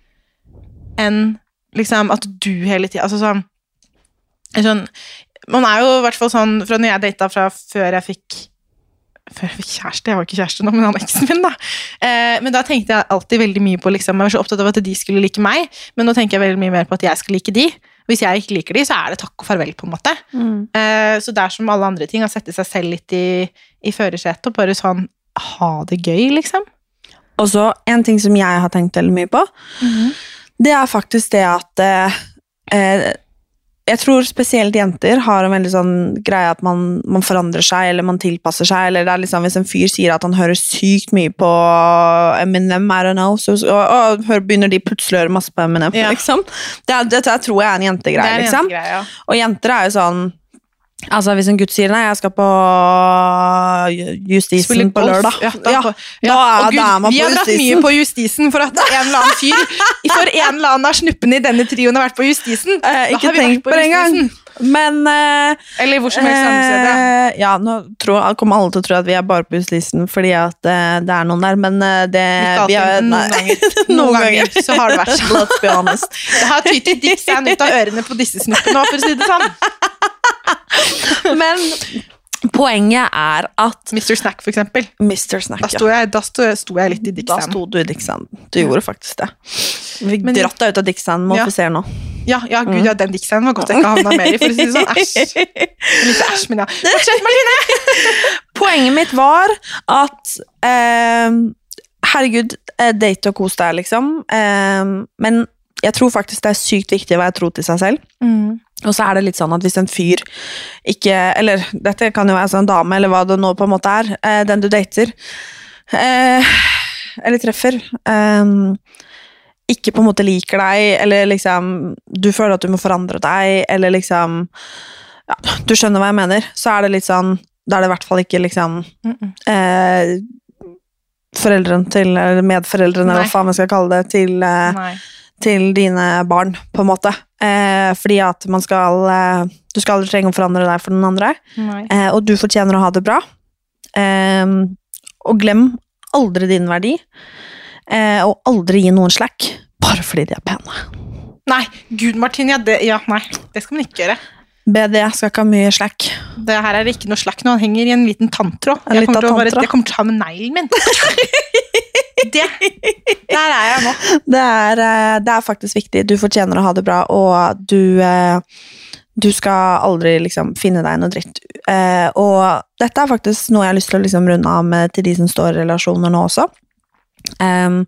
enn liksom at du hele tida Altså sånn, sånn Man er jo i hvert fall sånn fra når jeg data fra før jeg fikk før jeg fikk kjæreste, jeg var ikke kjæreste nå, men han er eksen min, da. Eh, men da tenkte jeg alltid veldig mye på liksom, Jeg var så opptatt av at de skulle like meg, men nå tenker jeg veldig mye mer på at jeg skal like de. Hvis jeg ikke liker de, så er det takk og farvel, på en måte. Eh, så det er som alle andre ting, å sette seg selv litt i, i førersetet og bare sånn ha det gøy, liksom. Og så en ting som jeg har tenkt veldig mye på, det er faktisk det at eh, eh, Jeg tror spesielt jenter har en veldig sånn greie at man, man forandrer seg, eller man tilpasser seg, eller det er liksom hvis en fyr sier at han hører sykt mye på Eminem, I don't know, så, og, og hør- begynner de plutselig å høre masse på Eminem, Ja. liksom. Det, dette tror jeg er en Det jentegreie, er en liksom. jentegreie, ja. Og jenter er jo sånn Altså Hvis en gutt sier nei, jeg skal på Justisen på lørdag, Ja, da, ja, ja. Og Gud, Vi har dratt mye på Justisen for at en eller annen fyr For en eller annen av snuppene i denne trioen har vært på Justisen. Eh, Da ikke har vi tenkt vært på det engang. Men eh, Eller hvor som helst andre steder. eh, Ja, nå tror, kommer alle til å tro at vi er bare på Justisen fordi at eh, det er noen der, men eh, det Ikke vi har- noen ganger. Noen ganger så har det vært sånn. Let's be honest. Det har tytet dick sand ut av ørene på disse snuppene òg, for å si det sånn. Men poenget er at Mr. Snack, for eksempel. Mr. Snack, Da sto jeg, da sto, sto jeg litt i dick Da sto du i Dixon. Du gjorde faktisk det. Vi fikk Men- dratt deg ut av Dixon må Ja. se nå. Ja, ja, gud, ja, den dick var godt jeg ikke havna mer i, for å si det sånn. Æsj. Litt æsj, men ja. Fortsett, Martine! Poenget mitt var at eh, Herregud, eh, date og kos deg, liksom. Eh, men jeg tror faktisk det er sykt viktig å være tro til seg selv. Og så er det litt sånn at hvis en fyr ikke Eller dette kan jo være sånn en dame, eller hva det nå på en måte er. eh, den du dater. Eh, eller treffer. eh, ikke på en måte liker deg, eller liksom Du føler at du må forandre deg, eller liksom ja, Du skjønner hva jeg mener. Så er det litt sånn Da er det i hvert fall ikke liksom eh, Foreldrene til Eller medforeldrene, eller hva faen vi skal kalle det, til eh. Til dine barn, på en måte. Eh, fordi at man skal eh, Du skal aldri trenge å forandre deg for noen andre. Eh, og du fortjener å ha det bra. Eh, og glem aldri din verdi. Eh, og aldri gi noen slack, bare fordi de er pene. Nei, gud, Martin, ja, det, ja, nei, det skal man ikke gjøre. BD skal ikke ha mye slack. Det her er ikke noe slack nå. Han henger i en liten tanntråd. Jeg kommer, til å bare, jeg kommer til å ha med neglen min. det. Der er jeg nå. Det er, eh, det er faktisk viktig. Du fortjener å ha det bra, og du eh, Du skal aldri liksom finne deg noe dritt. Eh, og dette er faktisk noe jeg har lyst til å liksom runde av med til de som står i relasjoner nå også. Um,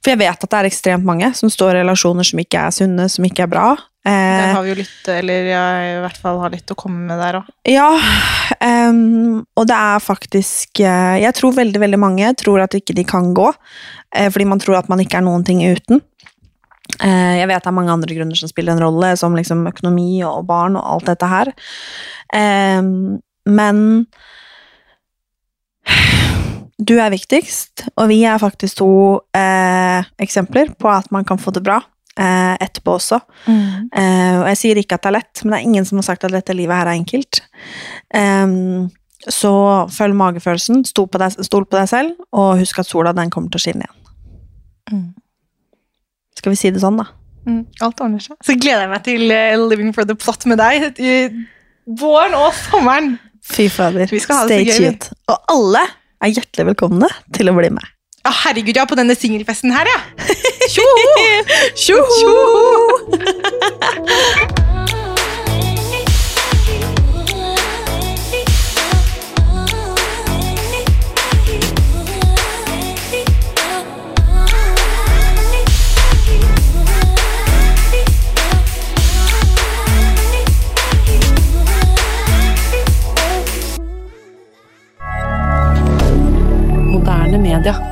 for jeg vet at det er ekstremt mange som står i relasjoner som ikke er sunne, som ikke er bra. Der Eh, har vi jo litt, eller jeg i hvert fall har litt å komme med der òg. ja, um, og det er faktisk eh, Jeg tror veldig veldig mange tror at ikke de kan gå, eh, fordi man tror at man ikke er noen ting uten. Jeg vet det er mange andre grunner som spiller en rolle, som liksom økonomi og barn og alt dette her. Men du er viktigst, og vi er faktisk to eh, eksempler på at man kan få det bra eh, etterpå også. Mm. Eh, og jeg sier ikke at det er lett, men det er ingen som har sagt at dette livet her er enkelt. Um, så følg magefølelsen, stol på, deg, stol på deg selv, og husk at sola den kommer til å skinne igjen. Mm. Skal vi si det sånn, da? Mm, alt ordner seg. Så gleder jeg meg til uh, Living for the Plot med deg i våren og sommeren. Fy fader. Stay cute. Og alle er hjertelig velkomne til å bli med. Ja, herregud, ja, på denne singelfesten her, ja. Churru! Churru! D'accord.